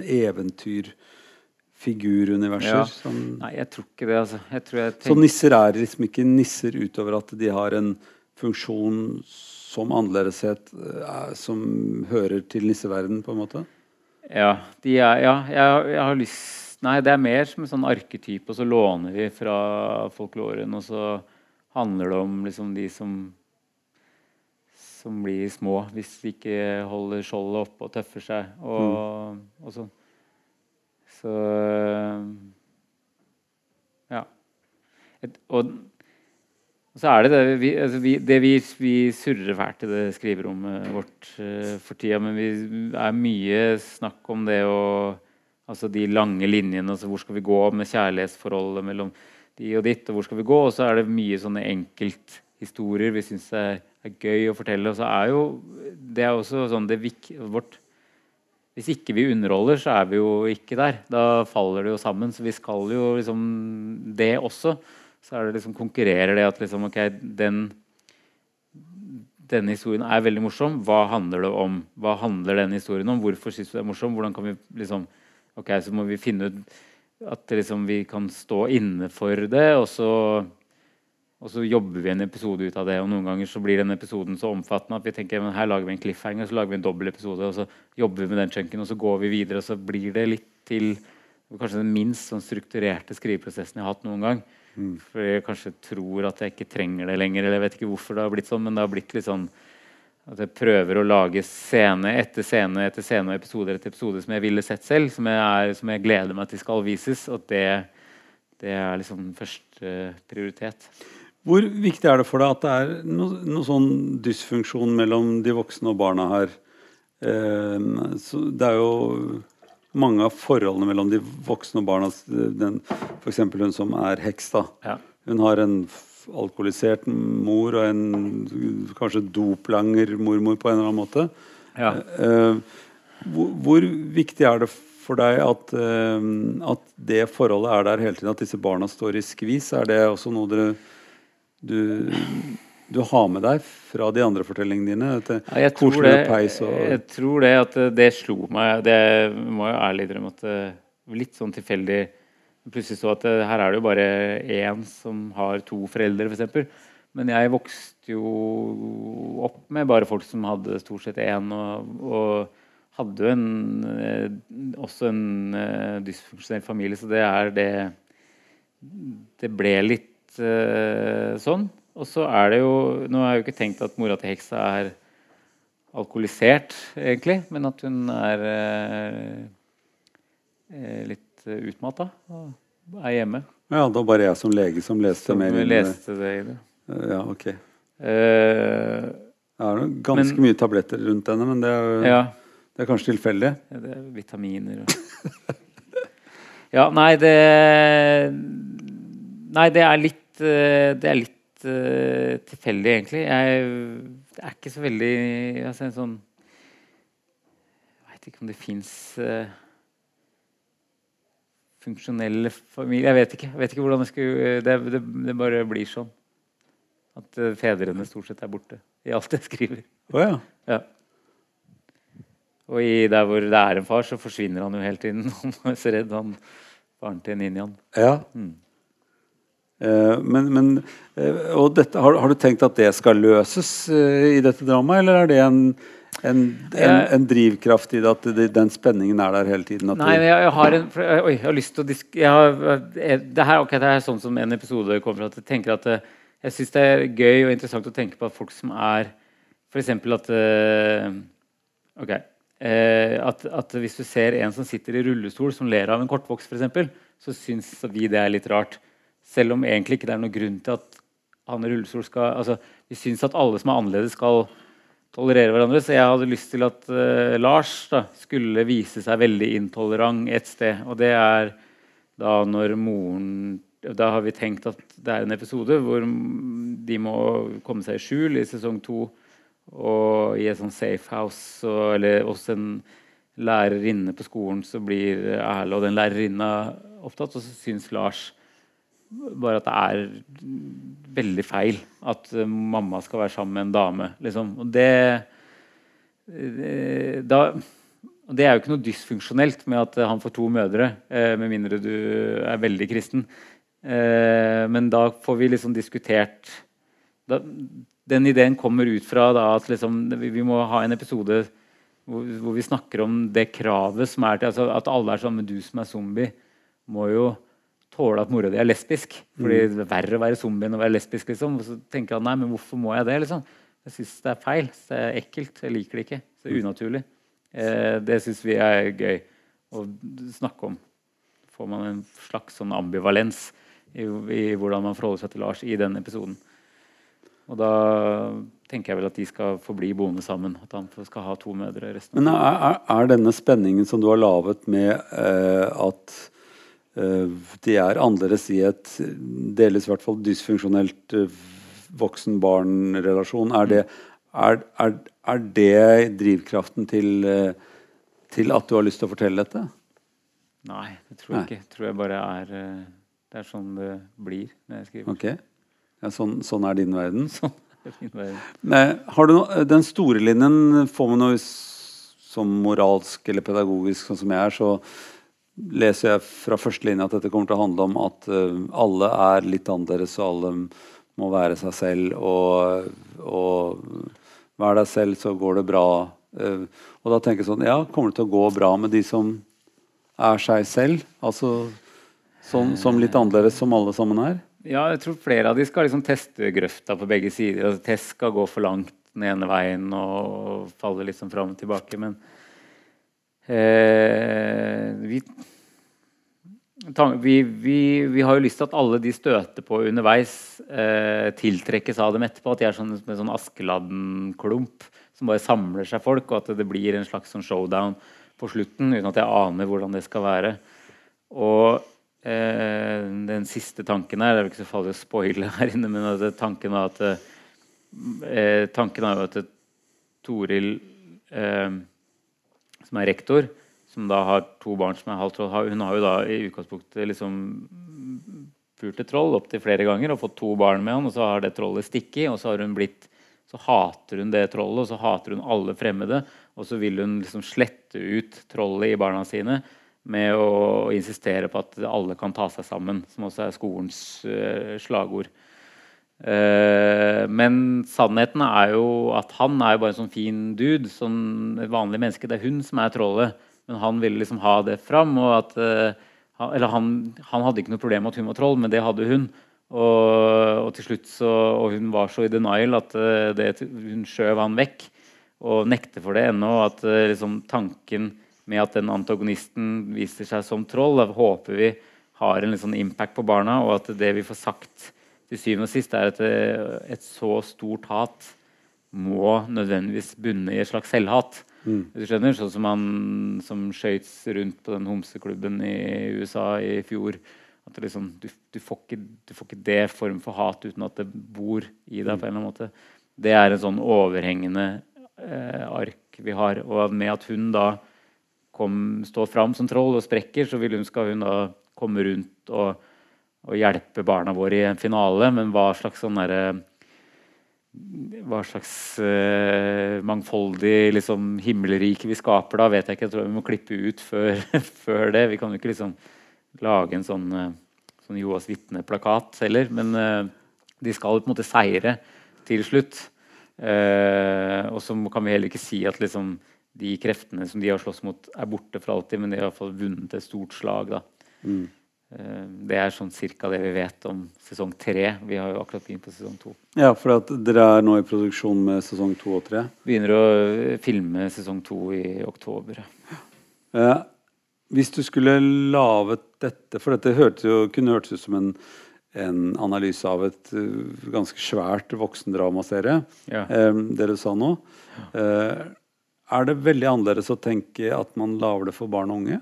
eventyrfiguruniverser. Ja. Som, Nei, jeg tror ikke det, altså. Jeg så tenker, nisser er liksom ikke nisser utover at de har en funksjon som annerledeshet eh, som hører til nisseverden, på en måte? ja, de er, ja jeg, jeg har lyst Nei, det er mer som en sånn arketype, og så låner vi fra folkloren, og så handler det om liksom de som som blir små hvis de ikke holder skjoldet oppe og tøffer seg. Og, og sånn. Så Ja. Et, og så er det det vi, altså vi, det vi, vi surrer fælt i det skriverommet vårt uh, for tida, men vi er mye snakk om det og Altså de lange linjene, altså hvor skal vi gå med kjærlighetsforholdet mellom de og ditt, og hvor skal vi gå? Og så er det mye sånne enkelthistorier vi syns er, er gøy å fortelle. Og så er jo det er også sånn det vik, vårt Hvis ikke vi underholder, så er vi jo ikke der. Da faller det jo sammen. Så vi skal jo liksom det også. Så er det liksom konkurrerer det at liksom OK, den denne historien er veldig morsom. Hva handler det om? Hva handler denne historien om? Hvorfor syns du det er morsom? Hvordan kan vi liksom Ok, så må vi finne ut at liksom vi kan stå inne for det, og så, og så jobber vi en episode ut av det. Og noen ganger så blir den episoden så omfattende at vi tenker men her lager vi en cliffhanger, så lager vi en dobbel episode, og så jobber vi med den chunken, og så går vi videre, og så blir det litt til kanskje den minst sånn strukturerte skriveprosessen jeg har hatt noen gang. For jeg kanskje tror at jeg ikke trenger det lenger, eller jeg vet ikke hvorfor det har blitt sånn, men det har blitt litt sånn at jeg prøver å lage scene etter scene etter scene og episode etter episode som jeg ville sett selv, som jeg, er, som jeg gleder meg til skal vises. Og det, det er liksom første prioritet. Hvor viktig er det for deg at det er noe, noe sånn dysfunksjon mellom de voksne og barna her? Eh, så det er jo mange av forholdene mellom de voksne og barna. Den, eksempel hun som er heks. da. Ja. Hun har en alkoholisert mor og en kanskje doplanger mormor på en eller annen måte. Ja. Eh, hvor, hvor viktig er det for deg at, eh, at det forholdet er der hele tiden? At disse barna står i skvis? Er det også noe dere, du, du har med deg fra de andre fortellingene dine? Dette Ja, jeg, tror det, og jeg tror det at det slo meg Det må jeg ærlig innrømme at det litt sånn tilfeldig Plutselig så at her er det jo bare én som har to foreldre, f.eks. Men jeg vokste jo opp med bare folk som hadde stort sett én, og, og hadde jo en, eh, også en eh, dysfunksjonell familie, så det er det Det ble litt eh, sånn. Og så er det jo Nå har jeg jo ikke tenkt at mora til heksa er alkoholisert, egentlig, men at hun er eh, eh, litt utmatta og er hjemme. Ja, det var bare jeg som lege som leste Som mer leste det det. Ja, ok. Eh, Det er ganske Men- mye tabletter rundt henne, men det er, Ja. det er kanskje tilfeldig. Ja, det er vitaminer og Ja, nei, det Nei, det er litt eh, Det er litt eh, tilfeldig, egentlig. Jeg er ikke så veldig altså, en sånn Jeg veit ikke om det fins funksjonelle familier Jeg vet ikke. Jeg vet ikke hvordan det skulle det, det, det bare blir sånn. At eh, fedrene stort sett er borte i alt jeg skriver. Oh, ja. Ja. Og i der hvor det er en far, så forsvinner han jo hele tiden. Han er så redd, han faren til ninjaen. ja. Mm. Eh, men, men eh, og dette, har, har du tenkt at det skal løses eh, i dette dramaet, eller er det en, en, en, en drivkraft i det at det, den spenningen er der hele tiden? Nei, jeg, jeg har en Oi, jeg har lyst til å disk... Har, det, her, okay, det er sånn som en episode kommer fra. At jeg tenker at jeg syns det er gøy og interessant å tenke på at folk som er F.eks. at Ok. at, at hvis du ser en som sitter i rullestol, som ler av en kortvokst, f.eks., så syns vi det er litt rart. Selv om egentlig ikke det er noen grunn til at han i rullestol skal altså, Vi syns at alle som er annerledes, skal tolerere hverandre. Så jeg hadde lyst til at uh, Lars da, skulle vise seg veldig intolerant et sted. Og det er da når moren Da har vi tenkt at det er en episode hvor de må komme seg i skjul i sesong to. Og i et sånn safe house, og, eller hos en lærerinne på skolen, så blir Erle og den lærerinna opptatt. Og så syns Lars bare at det er veldig feil at eh, mamma skal være sammen med en dame. Liksom. Og det, eh, da, det er jo ikke noe dysfunksjonelt med at han får to mødre, eh, med mindre du er veldig kristen. Eh, men da får vi liksom diskutert da, Den ideen kommer ut fra da, at liksom, vi må ha en episode hvor, hvor vi snakker om det kravet som er til altså, At alle er sånn Men du som er zombie, må jo tåle at mora di er lesbisk. Fordi det er verre å være zombie enn å være lesbisk. liksom. Og så tenker han nei, men hvorfor må jeg det? liksom? Jeg syns det er feil. Det er ekkelt. Jeg liker det ikke. Det er unaturlig. Eh, det syns vi er gøy å snakke om. får man en slags sånn ambivalens i, i hvordan man forholder seg til Lars i den episoden. Og da tenker jeg vel at de skal forbli boende sammen. At han skal ha to mødre resten av Men er, er, er denne spenningen som du har laget med eh, at de er annerledes i et delvis i hvert fall dysfunksjonelt eh, voksen-barn-relasjon, er, det- er, er, er det drivkraften til, eh, til at du har lyst til å fortelle dette? Nei, det tror jeg Nei. ikke. Jeg tror jeg bare er eh, Det er sånn det blir når jeg skriver. Ok, ja, sånn, sånn er din verden. Sånn er din verden. Nei, har du noe, den store linjen får man noe som moralsk eller pedagogisk, sånn som jeg er, så leser jeg fra første linje at dette kommer til å handle om at eh, alle er litt annerledes, og alle må være seg selv. Og, og vær deg selv, så går det bra. Eh, og da tenker jeg sånn Ja, kommer det til å gå bra med de som er seg selv? Altså som, som litt annerledes som alle sammen er? Ja, jeg tror flere av de skal liksom teste grøfta på begge sider. Altså, test skal gå for langt den ene veien og falle liksom fram og tilbake. Men vi, vi, vi, vi har jo lyst til at alle de støter på underveis, eh, tiltrekkes av dem etterpå. At de er sånn, en sånn Askeladden-klump som bare samler seg folk, og at det blir en slags sånn showdown på slutten, uten at jeg aner hvordan det skal være. Og eh, den siste tanken her Det er jo ikke så farlig å spoile her inne, men at tanken var at eh, Tanken er at Toril, eh, som er rektor, som da har to barn som er halvt troll, hun har jo da i utgangspunktet liksom pult et troll opptil flere ganger og fått to barn med han, og så har det trollet stikket, og så har hun blitt så hater hun det trollet, og så hater hun alle fremmede. Og så vil hun liksom slette ut trollet i barna sine med å insistere på at alle kan ta seg sammen, som også er skolens uh, slagord. Eh, men sannheten er jo at han er jo bare en sånn fin dude, sånn vanlig menneske. Det er hun som er trollet, men han ville liksom ha det fram. og at eh, eller han, han hadde ikke noe problem med at hun var troll, men det hadde hun. Og, og til slutt så, og hun var så i denial at eh, det, hun skjøv han vekk og nekter for det ennå. At liksom, tanken med at den antagonisten viser seg som troll, håper vi har en litt sånn impact på barna, og at det vi får sagt til syvende og sist, er at et så stort hat må nødvendigvis bunne i et slags selvhat. Mm. Du skjønner, Sånn som han som skøyt rundt på den homseklubben i USA i fjor. At liksom, du, du, får ikke, du, får ikke, det form for hat uten at det bor i deg. på en eller annen måte. Det er en sånn overhengende eh, ark vi har. Og med at hun da kom, står fram som troll og sprekker, så hun, skal hun da komme rundt og, og, hjelpe barna våre i en finale. Men hva slags sånn derre hva slags uh, mangfoldig liksom, himmelrike vi skaper da, vet jeg ikke. Jeg tror vi må klippe ut før, før det. Vi kan jo ikke liksom lage en sånn, uh, sånn Joas vitne-plakat heller. Men uh, de skal på en måte seire til slutt. og så kan vi heller ikke si at liksom, de kreftene som de har slåss mot, er borte for alltid, men de har i hvert fall vunnet et stort slag. da. Mm. Eh, det er sånn cirka det vi vet om sesong tre. Vi har jo akkurat begynt på sesong to. Ja, for at dere er nå i produksjon med sesong to og tre? Begynner å filme sesong to i oktober. Eh, hvis du skulle laget dette For dette hørte jo, kunne hørtes ut som en, en, analyse av et uh, ganske svært voksendramaserie, ja. eh, det du sa nå. Eh, er det veldig annerledes å tenke at man lager det for barn og unge?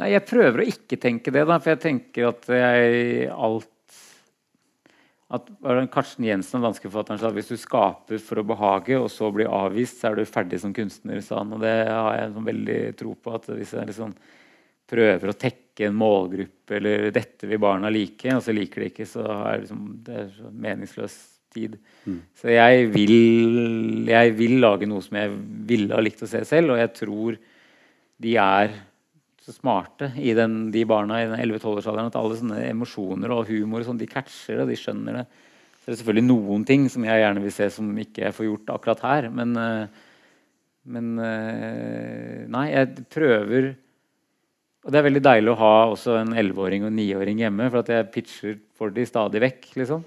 Nei, jeg prøver å ikke tenke det, da, for jeg tenker at jeg alt at Karsten Jensen, danskforfatteren, sa at hvis du skaper for å behage, og så blir avvist, så er du ferdig som kunstner. Sa han, og det har jeg sånn veldig tro på. at Hvis jeg liksom prøver å tekke en målgruppe, eller 'dette vil barna like', og så liker de ikke, så er det, liksom, det er så meningsløs tid. Mm. Så jeg vil, jeg vil lage noe som jeg ville ha likt å se selv, og jeg tror de er smarte i den, de barna i den 11-12-årsalderen at alle sånne emosjoner og humor sånn, de catcher det, de skjønner det. Så det er selvfølgelig noen ting som jeg gjerne vil se som ikke jeg får gjort akkurat her. Men, eh, men eh, nei, jeg prøver Og det er veldig deilig å ha også en 11-åring og en 9-åring hjemme, for at jeg pitcher for de stadig vekk. liksom.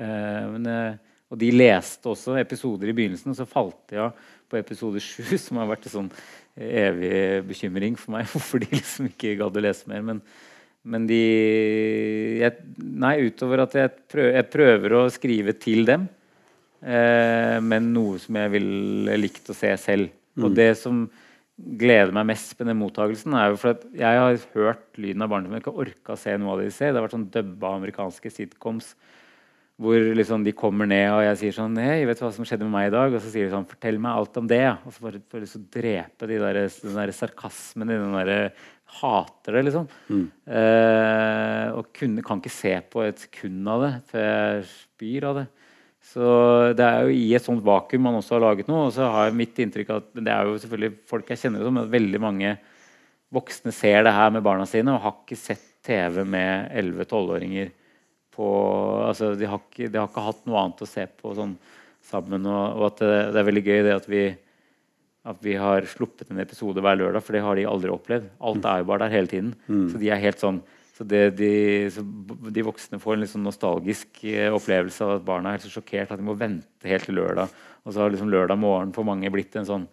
Eh, men, og de leste også episoder i begynnelsen, og så falt de av på episode 7, som har vært sånn evig bekymring for meg hvorfor de liksom ikke gadd å lese mer. Men, men de jeg, Nei, utover at jeg prøver, jeg prøver å skrive til dem. Eh, men noe som jeg ville likt å se selv. Mm. Og det som gleder meg mest med den mottakelsen, er jo for at jeg har hørt lyden av har ikke orka å se noe av det de ser. Det har vært sånn dubba amerikanske sitcoms hvor liksom de kommer ned, og jeg sier sånn Hei, vet du hva som skjedde med meg i dag? Og så sier de sånn Fortell meg alt om det. Og så bare for å drepe de der, den der sarkasmen i den derre Hater det, liksom. Mm. Eh, og kunne, kan ikke se på et sekund av det, før jeg spyr av det. Så det er jo i et sånt vakuum man også har laget noe. Og så har jeg mitt inntrykk at det er jo selvfølgelig folk jeg kjenner som, men veldig mange voksne ser det her med barna sine og har ikke sett TV med 11-12-åringer på altså, de, har ikke, de, har ikke, hatt noe annet å se på sånn, sammen. Og, og at det, det, er veldig gøy det at vi, at vi har sluppet en episode hver lørdag, for det har de aldri opplevd. Alt er jo bare der hele tiden. Mm. Så de er helt sånn så, det, de, så de, voksne får en sånn nostalgisk eh, opplevelse av at barna er helt så sjokkert at de må vente helt til lørdag. Og så har liksom lørdag morgen for mange blitt en sånn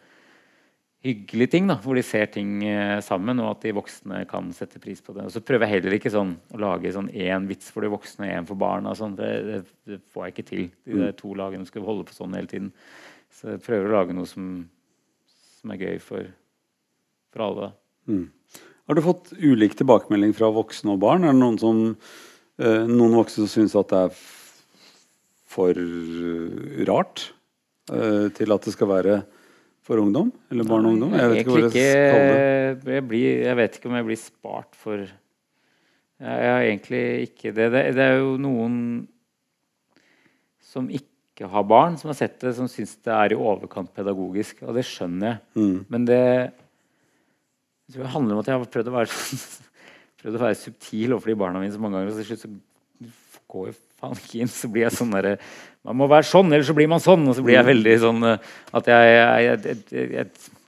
hyggelig ting, da, hvor de ser ting eh, sammen, og at de voksne kan sette pris på det. Og så prøver jeg heller ikke sånn, å lage sånn én vits for de voksne og én for barna. Sånn. Det, det, det, får jeg ikke til. De mm. to lagene skal holde på sånn hele tiden. Så jeg prøver å lage noe som, som er gøy for, for alle. Mm. Har du fått ulik tilbakemelding fra voksne og barn? Er det noen, som, eh, noen voksne som syns at det er for rart eh, til at det skal være for ungdom? Eller barn og ungdom? Jeg vet ikke jeg kalle. Jeg, blir, jeg vet ikke om jeg blir spart for Jeg har egentlig ikke det. Det, det er jo noen som ikke har barn, som har sett det, som syns det er i overkant pedagogisk. Og det skjønner jeg. Mm. Men det, det handler om at jeg har prøvd å være, prøvd å være subtil overfor de barna mine så mange ganger. Og til slutt så går jeg faen. Så blir jeg sånn derre man må være sånn, ellers så blir man sånn. Og så blir jeg veldig sånn eh, at jeg, jeg,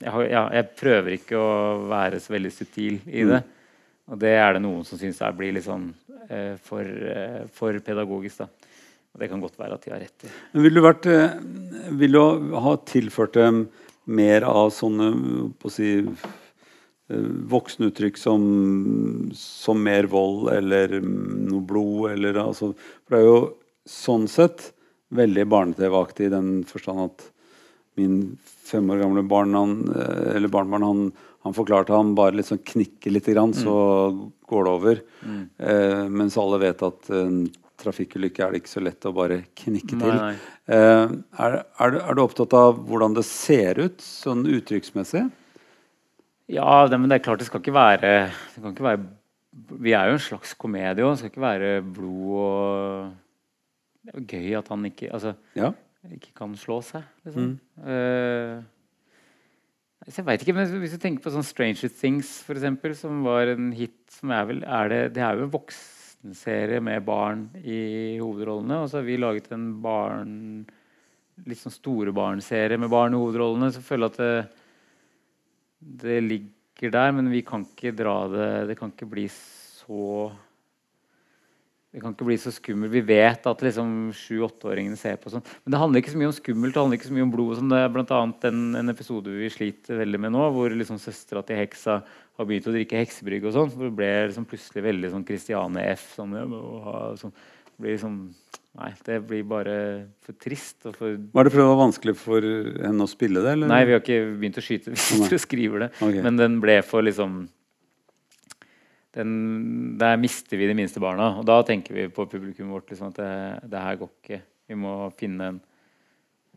jeg, jeg prøver ikke å være så veldig subtil i det. Og det er det noen som syns blir litt sånn eh, for, eh, for, pedagogisk. da. Og det kan godt være at de har rett i. Vil du, vært, vil du ha tilført dem mer av sånne på å si, voksenuttrykk som, som mer vold eller noe blod? Eller, altså, for det er jo sånn sett veldig barne-TV-aktig i den forstand at min fem år gamle barn, han, eh, eller barnebarn han, han forklarte han bare sånn knikker litt, grann, så går det over. Mm. Eh, mens alle vet at en trafikkulykke er det ikke så lett å bare knikke til. nei. Eh, er, er, er du opptatt av hvordan det ser ut sånn uttrykksmessig? Ja, det, men det er klart det skal ikke være Det kan ikke være Vi er jo en slags komedie òg. Det skal ikke være blod og Det er jo gøy at han ikke Altså Ja. ikke kan slå seg, liksom. Mm. Uh, jeg veit ikke, men hvis du tenker på sånn Stranger Things, for eksempel, som var en hit som er vel er det, det er jo en voksenserie med barn i hovedrollene. Og så har vi laget en barn litt sånn store barn-serie med barn i hovedrollene. Så jeg føler at det, det ligger der, men vi kan ikke dra det Det kan ikke bli så det kan ikke bli så skummelt. Vi vet at liksom sju-åtteåringene ser på sånn. Men det handler ikke så mye om skummelt, det handler ikke så mye om blod. Som det er annet en, en episode vi sliter veldig med nå, hvor liksom søstera til heksa har begynt å drikke heksebrygg og sånn. Hvor det ble liksom plutselig veldig sånn Christiane F. Sånn, ja, ha, sånn. Blir liksom Nei, det blir bare for trist og for Var det fordi det var vanskelig for henne å spille det? Eller? Nei, vi har ikke begynt å skyte. Vi sitter og skriver det. Okay. Men den ble for liksom den, Der mister vi de minste barna. Og da tenker vi på publikummet vårt liksom, at det, det her går ikke. Vi må finne en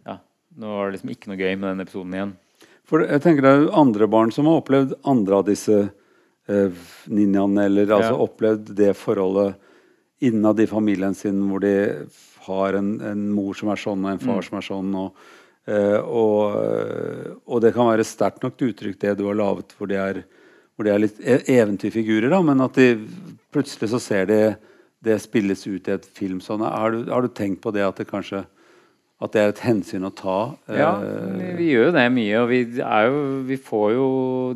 Ja, nå var det liksom ikke noe gøy med den episoden igjen. For jeg tenker det er andre barn som har opplevd andre av disse eh, ninjaene, eller altså Ja. opplevd det forholdet innad i familien sin hvor de har en, en mor som er sånn, og en far Mm. som er sånn. Og, eh, og, eh, og det kan være sterkt nok til uttrykk, det du har laget, hvor de er, hvor de er litt e- eventyrfigurer, da, men at de plutselig så ser de det spilles ut i et film sånn. Har du, har du tenkt på det at det kanskje at det er et hensyn å ta? Ja, eh, vi, vi gjør jo det mye. Og vi jo Vi får jo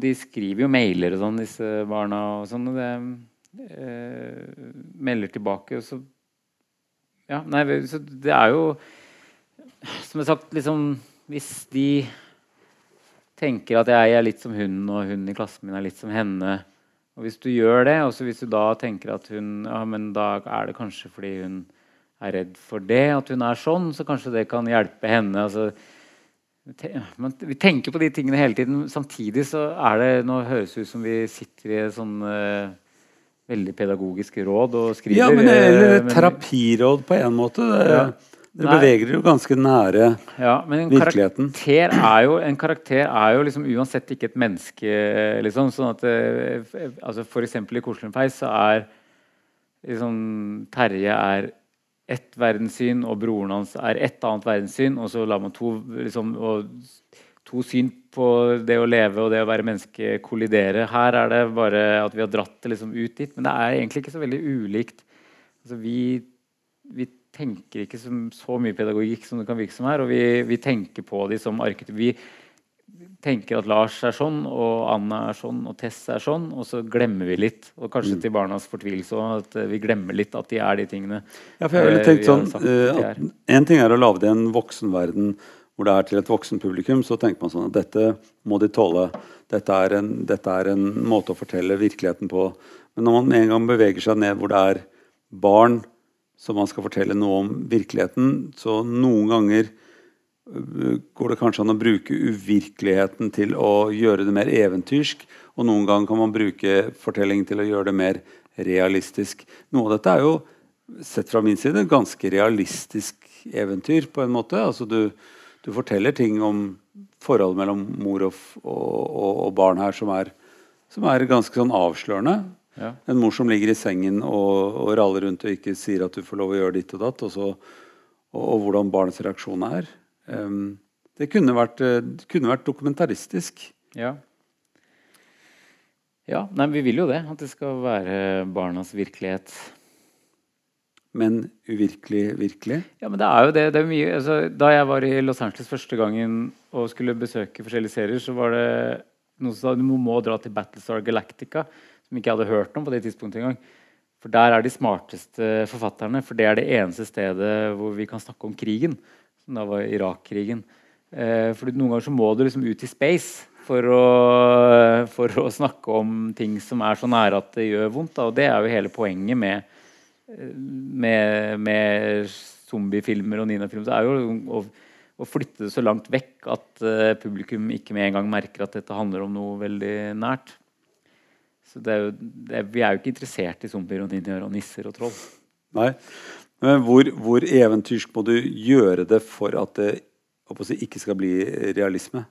De skriver jo mailer og sånn, disse barna og sånn. Og det eh, melder tilbake, så Ja, nei, så det er jo Som jeg har sagt, liksom Hvis de tenker at jeg er litt som hun, og hun i klassen min er litt som henne Og hvis du gjør det, og hvis du da tenker at hun Ja, men da er det kanskje fordi hun er redd for det, at hun er sånn, så kanskje det kan hjelpe henne. altså men vi tenker på de tingene hele tiden. Samtidig så er det Nå høres det ut som vi sitter i sånn eh, veldig pedagogisk råd og skriver. Ja, men det eh, men- terapiråd på en måte. Det, Ja. Dere Nei. beveger dere jo ganske nære Ja, men en virkeligheten. karakter er jo, en karakter er jo liksom uansett ikke et menneske. Liksom, sånn at eh, altså For eksempel i Koselig peis så er liksom, Terje er ett verdenssyn, og broren hans er ett annet verdenssyn. Og så lar man to, liksom, og to syn på det å leve og det å være menneske kollidere. Her er det bare at vi har dratt det liksom ut dit. Men det er egentlig ikke så veldig ulikt. Altså, vi, vi tenker ikke så, så mye pedagogikk som det kan virke som her. Og vi, vi tenker på de som arketyper. Vi tenker at Lars er sånn, og Anna er sånn, og Tess er sånn, og så glemmer vi litt. Og kanskje til barnas fortvilelse òg, at eh, vi glemmer litt at de er de tingene. Ja, for jeg ville eh, tenkt sånn eh. En ting er å lage en voksenverden hvor det er til et voksen publikum. Så tenker man sånn at dette må de tåle. Dette er en, dette er en måte å fortelle virkeligheten på. Men når man en gang beveger seg ned hvor det er barn som man skal fortelle noe om virkeligheten, så noen ganger øh, går det kanskje an å bruke uvirkeligheten til å gjøre det mer eventyrsk. Og noen ganger kan man bruke fortellingen til å gjøre det mer realistisk. Noe av dette er jo, sett fra min side, ganske realistisk eventyr på en måte. Altså du, du forteller ting om forholdet mellom mor og, og, og, barn her som er, som er ganske sånn avslørende. Ja. En mor som ligger i sengen og, og raller rundt og ikke sier at du får lov å gjøre ditt og datt, og, så, hvordan barnets reaksjon er. Um, det kunne vært, eh, det kunne vært dokumentaristisk. Ja. ja. Nei, vi vil jo det. At det skal være barnas virkelighet. Men uvirkelig virkelig. Ja, men det er jo det. det er mye, altså, da jeg var i Los Angeles første gangen og skulle besøke forskjellige serier, så var det noen som sa du må dra til Battlestar Galactica, som ikke jeg hadde hørt om på det tidspunktet engang. For der er de smarteste forfatterne, for det er det eneste stedet hvor vi kan snakke om krigen. Som da var Irak-krigen. Eh, for noen ganger så må du liksom ut i space for å, for å snakke om ting som er så nære at det gjør vondt. Da. Og det er jo hele poenget med med, med zombiefilmer og Nina-filmer, så er jo å, å flytte det så langt vekk at uh, publikum ikke med en gang merker at dette handler om noe veldig nært. Så det er jo, det er, vi er jo ikke interessert i zombier og ninjaer og nisser og troll. Nei, men hvor, hvor eventyrsk må du gjøre det for at det si, ikke skal bli realisme?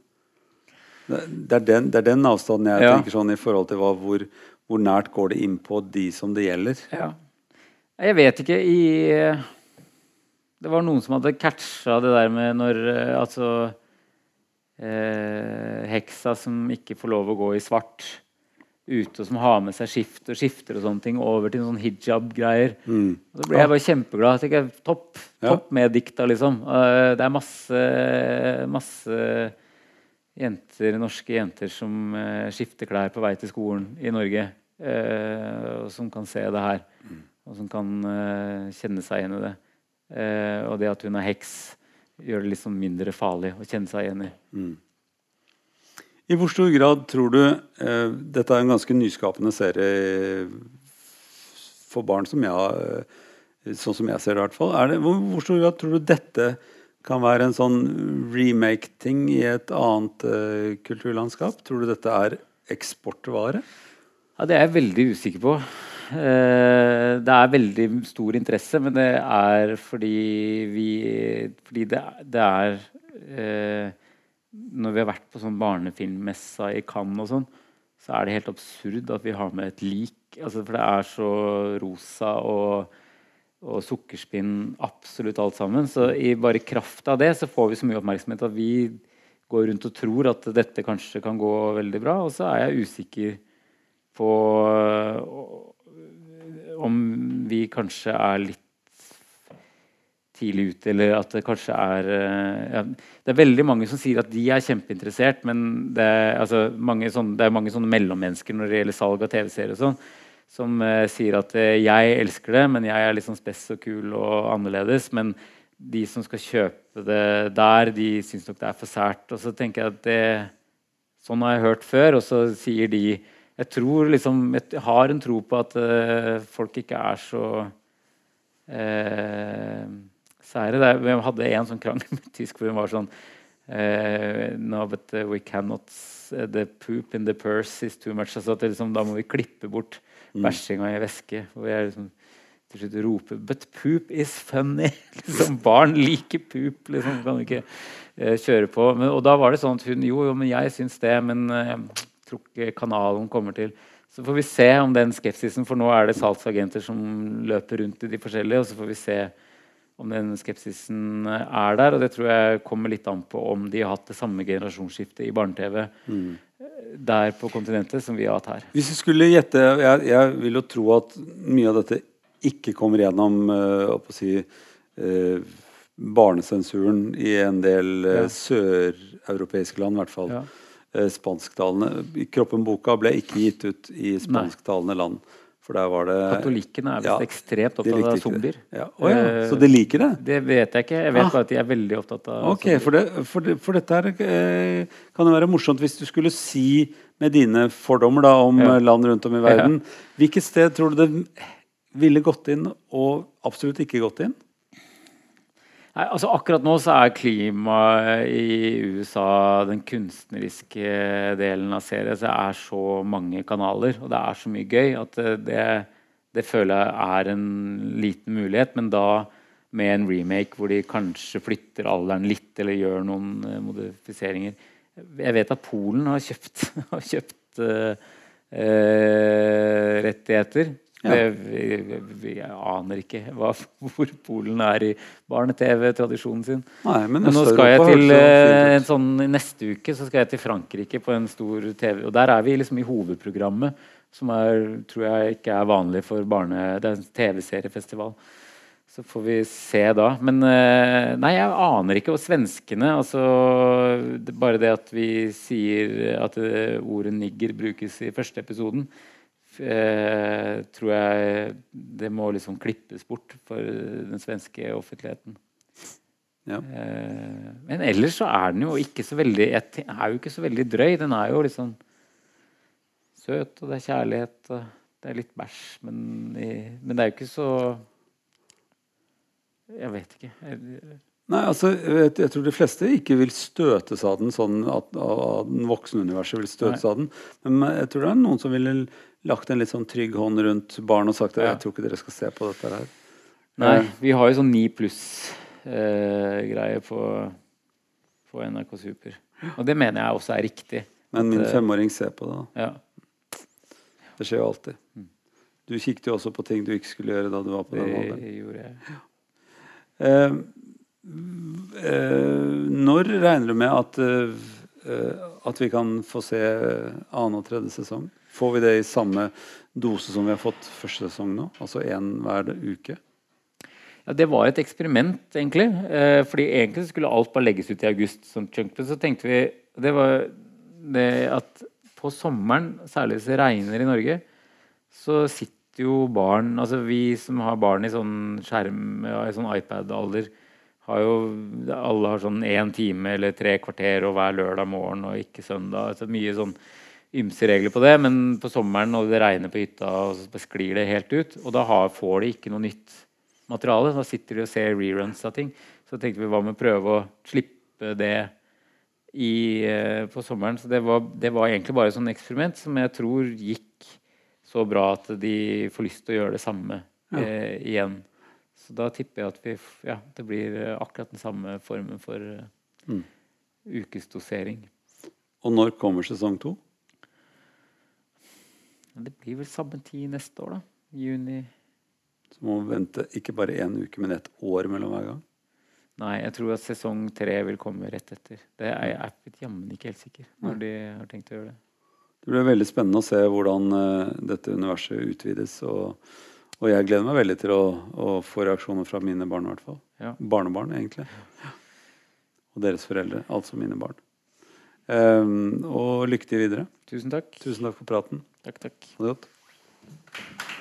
Det, det, er, den, det er, den, avstanden jeg ja. tenker sånn i forhold til hva, hvor, hvor, nært går det inn på de som det gjelder. Ja. Jeg vet ikke i Det var noen som hadde catcha det der med når eh, Altså eh, Heksa som ikke får lov å gå i svart ute og som har med seg skift og skifter og sånne ting over til sånn hijab-greier. Mm. Da ble jeg bare kjempeglad. Jeg, topp topp med dikta, liksom. Uh, det er masse, masse jenter, norske jenter som uh, skifter klær på vei til skolen i Norge. Og som kan se det her. Mm. Og som kan kjenne seg igjen i det. og det at hun er heks, gjør det liksom mindre farlig å kjenne seg igjen i. Mm. I hvor stor grad tror du uh, Dette er en ganske nyskapende serie for barn, som jeg, sånn som jeg ser det. i hvert fall. Det, hvor, hvor, stor grad tror du dette kan være en sånn remake-ting i et annet kulturlandskap? Tror du dette er eksportvare? Ja, Det er jeg veldig usikker på. Eh, det er veldig stor interesse, men det er fordi vi Fordi det, det er eh, når vi har vært på sånn barnefilmmessa i Cannes og sånn, så er det helt absurd at vi har med et lik. Altså, for det er så rosa og, og sukkerspinn, absolutt alt sammen. Så i bare kraft av det så får vi så mye oppmerksomhet at vi går rundt og tror at dette kanskje kan gå veldig bra. Og så er jeg usikker på om vi kanskje er litt tidlig ute, eller at det kanskje er eh, ja, Det er veldig mange som sier at de er kjempeinteressert, men det er, altså, mange, sånne, det er mange sånne mellommennesker når det gjelder salg av TV-serier sånn, som uh, sier at uh, jeg elsker det, men jeg er litt sånn spess og kul og annerledes. Men de som skal kjøpe det der, de syns nok det er for sært. Og så tenker jeg at det Sånn har jeg hørt før, og så sier de Jeg tror liksom Jeg har en tro på at uh, folk ikke er så sære. Det, vi hadde en sånn krangel med tysk hvor hun var sånn uh, No, but uh, we cannot uh, The poop in the purse is too much. Altså liksom, da må vi klippe bort mm. bæsjinga i væske. Og jeg liksom til slutt roper But poop is funny! liksom, barn liker poop. Liksom, kan ikke kjøre på. Men, og da var det sånn at hun Jo, jo, men jeg syns det, men jeg tror ikke kanalen kommer til så får vi se om den skepsisen, for nå er det salgsagenter som løper rundt i de forskjellige. og så får vi se om den skepsisen er der. Og det tror jeg kommer litt an på om de har hatt det samme generasjonsskiftet i barne-TV mm. der på kontinentet som vi har hatt her. Hvis vi skulle gjette Jeg, jeg vil jo tro at mye av dette ikke kommer gjennom uh, si, uh, barnesensuren i en del ja. søreuropeiske land, i hvert fall. Ja. Uh, spansktalende. Kroppen-boka ble ikke gitt ut i spansktalende land. For der var det Katolikkene er visst ja, ekstremt opptatt av zombier. Ja. Oh, ja. Så de liker det? Det vet jeg ikke. Jeg vet ah. bare at de er veldig opptatt av Ok, for, det, for, det, for, dette her eh, kan det være morsomt hvis du skulle si med dine fordommer da, om ja. land rundt om i verden Hvilket sted tror du det ville gått inn, og absolutt ikke gått inn? Nei, altså Akkurat nå så er klimaet i USA, den kunstneriske delen av serien, så er så mange kanaler, og det er så mye gøy at det, det føler jeg er en liten mulighet. Men da med en remake hvor de kanskje flytter alderen litt, eller gjør noen uh, modifiseringer. Jeg vet at Polen har kjøpt, har kjøpt uh, uh, rettigheter ja. Jeg aner ikke hva, hvor Polen er i barne-TV-tradisjonen sin. Nei, men, men nå skal jeg til eh, en sånn, Neste uke så skal jeg til Frankrike på en stor TV. Og der er vi liksom i hovedprogrammet, som er, tror jeg ikke er vanlig for barne... Det er en TV-seriefestival. Så får vi se da. Men eh, nei, jeg aner ikke. Og svenskene altså, Bare det at vi sier at eh, ordet 'nigger' brukes i første episoden, eh, tror jeg det må liksom klippes bort for den svenske offentligheten. Ja. Eh, men ellers så er den jo ikke så veldig er jo ikke så veldig drøy. Den er jo liksom søt, og det er kjærlighet, og det er litt bæsj, men, men, det er jo ikke så Jeg vet ikke. Jeg, Nei, altså, jeg, jeg tror de fleste ikke vil støtes av den sånn at av den voksne universet vil støtes Nei. av den. Men jeg tror det er noen som ville lagt en litt sånn trygg hånd rundt barn og sagt at Ja. jeg tror ikke dere skal se på dette her. nei, Eh, vi har jo sånn 9 pluss-greie på, på NRK Super. Og det mener jeg også er riktig. Men min eh, femåring ser på det. da. Ja. Det skjer jo alltid. Mm. Du kikket jo også på ting du ikke skulle gjøre da du var på den Det alderen. gjorde jeg. Eh, eh, når regner du med at, eh, at vi kan få se annen og tredje sesong? Får vi det i samme dose som vi har fått første sesong nå? Altså én hver uke? Ja, Det var et eksperiment, egentlig. Eh, fordi egentlig skulle alt bare legges ut i august. som chunk. Så tenkte vi det var det at på sommeren, særlig hvis det regner i Norge, så sitter jo barn Altså vi som har barn i sånn skjerm, ja, i sånn iPad-alder, har jo Alle har sånn én time eller tre kvarter og hver lørdag morgen og ikke søndag. Altså mye sånn ymse regler på det, men på sommeren når det regner på hytta, og så sklir det helt ut, og da har, får de ikke noe nytt materiale. Da sitter de og ser reruns av ting. Så tenkte vi hva med å prøve å slippe det i, eh, på sommeren. Så det var, det var egentlig bare et sånn eksperiment som jeg tror gikk så bra at de får lyst til å gjøre det samme Ja. eh, igjen. Så da tipper jeg at vi, ja, det blir eh, akkurat den samme formen for eh, Mm. ukesdosering. Og når kommer sesong to? Det blir vel samme tid neste år, da. Juni. Så må vi vente ikke bare én uke, men et år mellom hver gang. Nei, jeg tror at sesong tre vil komme rett etter. Det er jeg er jammen ikke helt sikker når de har tenkt å gjøre det. Det blir veldig spennende å se hvordan uh, dette universet utvides. Og, og jeg gleder meg veldig til å, å få reaksjoner fra mine barn, i hvert fall. Ja. Barnebarn, egentlig. Og deres foreldre. Altså mine barn. Um, og lykke til videre. Tusen takk. Tusen takk for praten. Takk, takk. Ha det godt.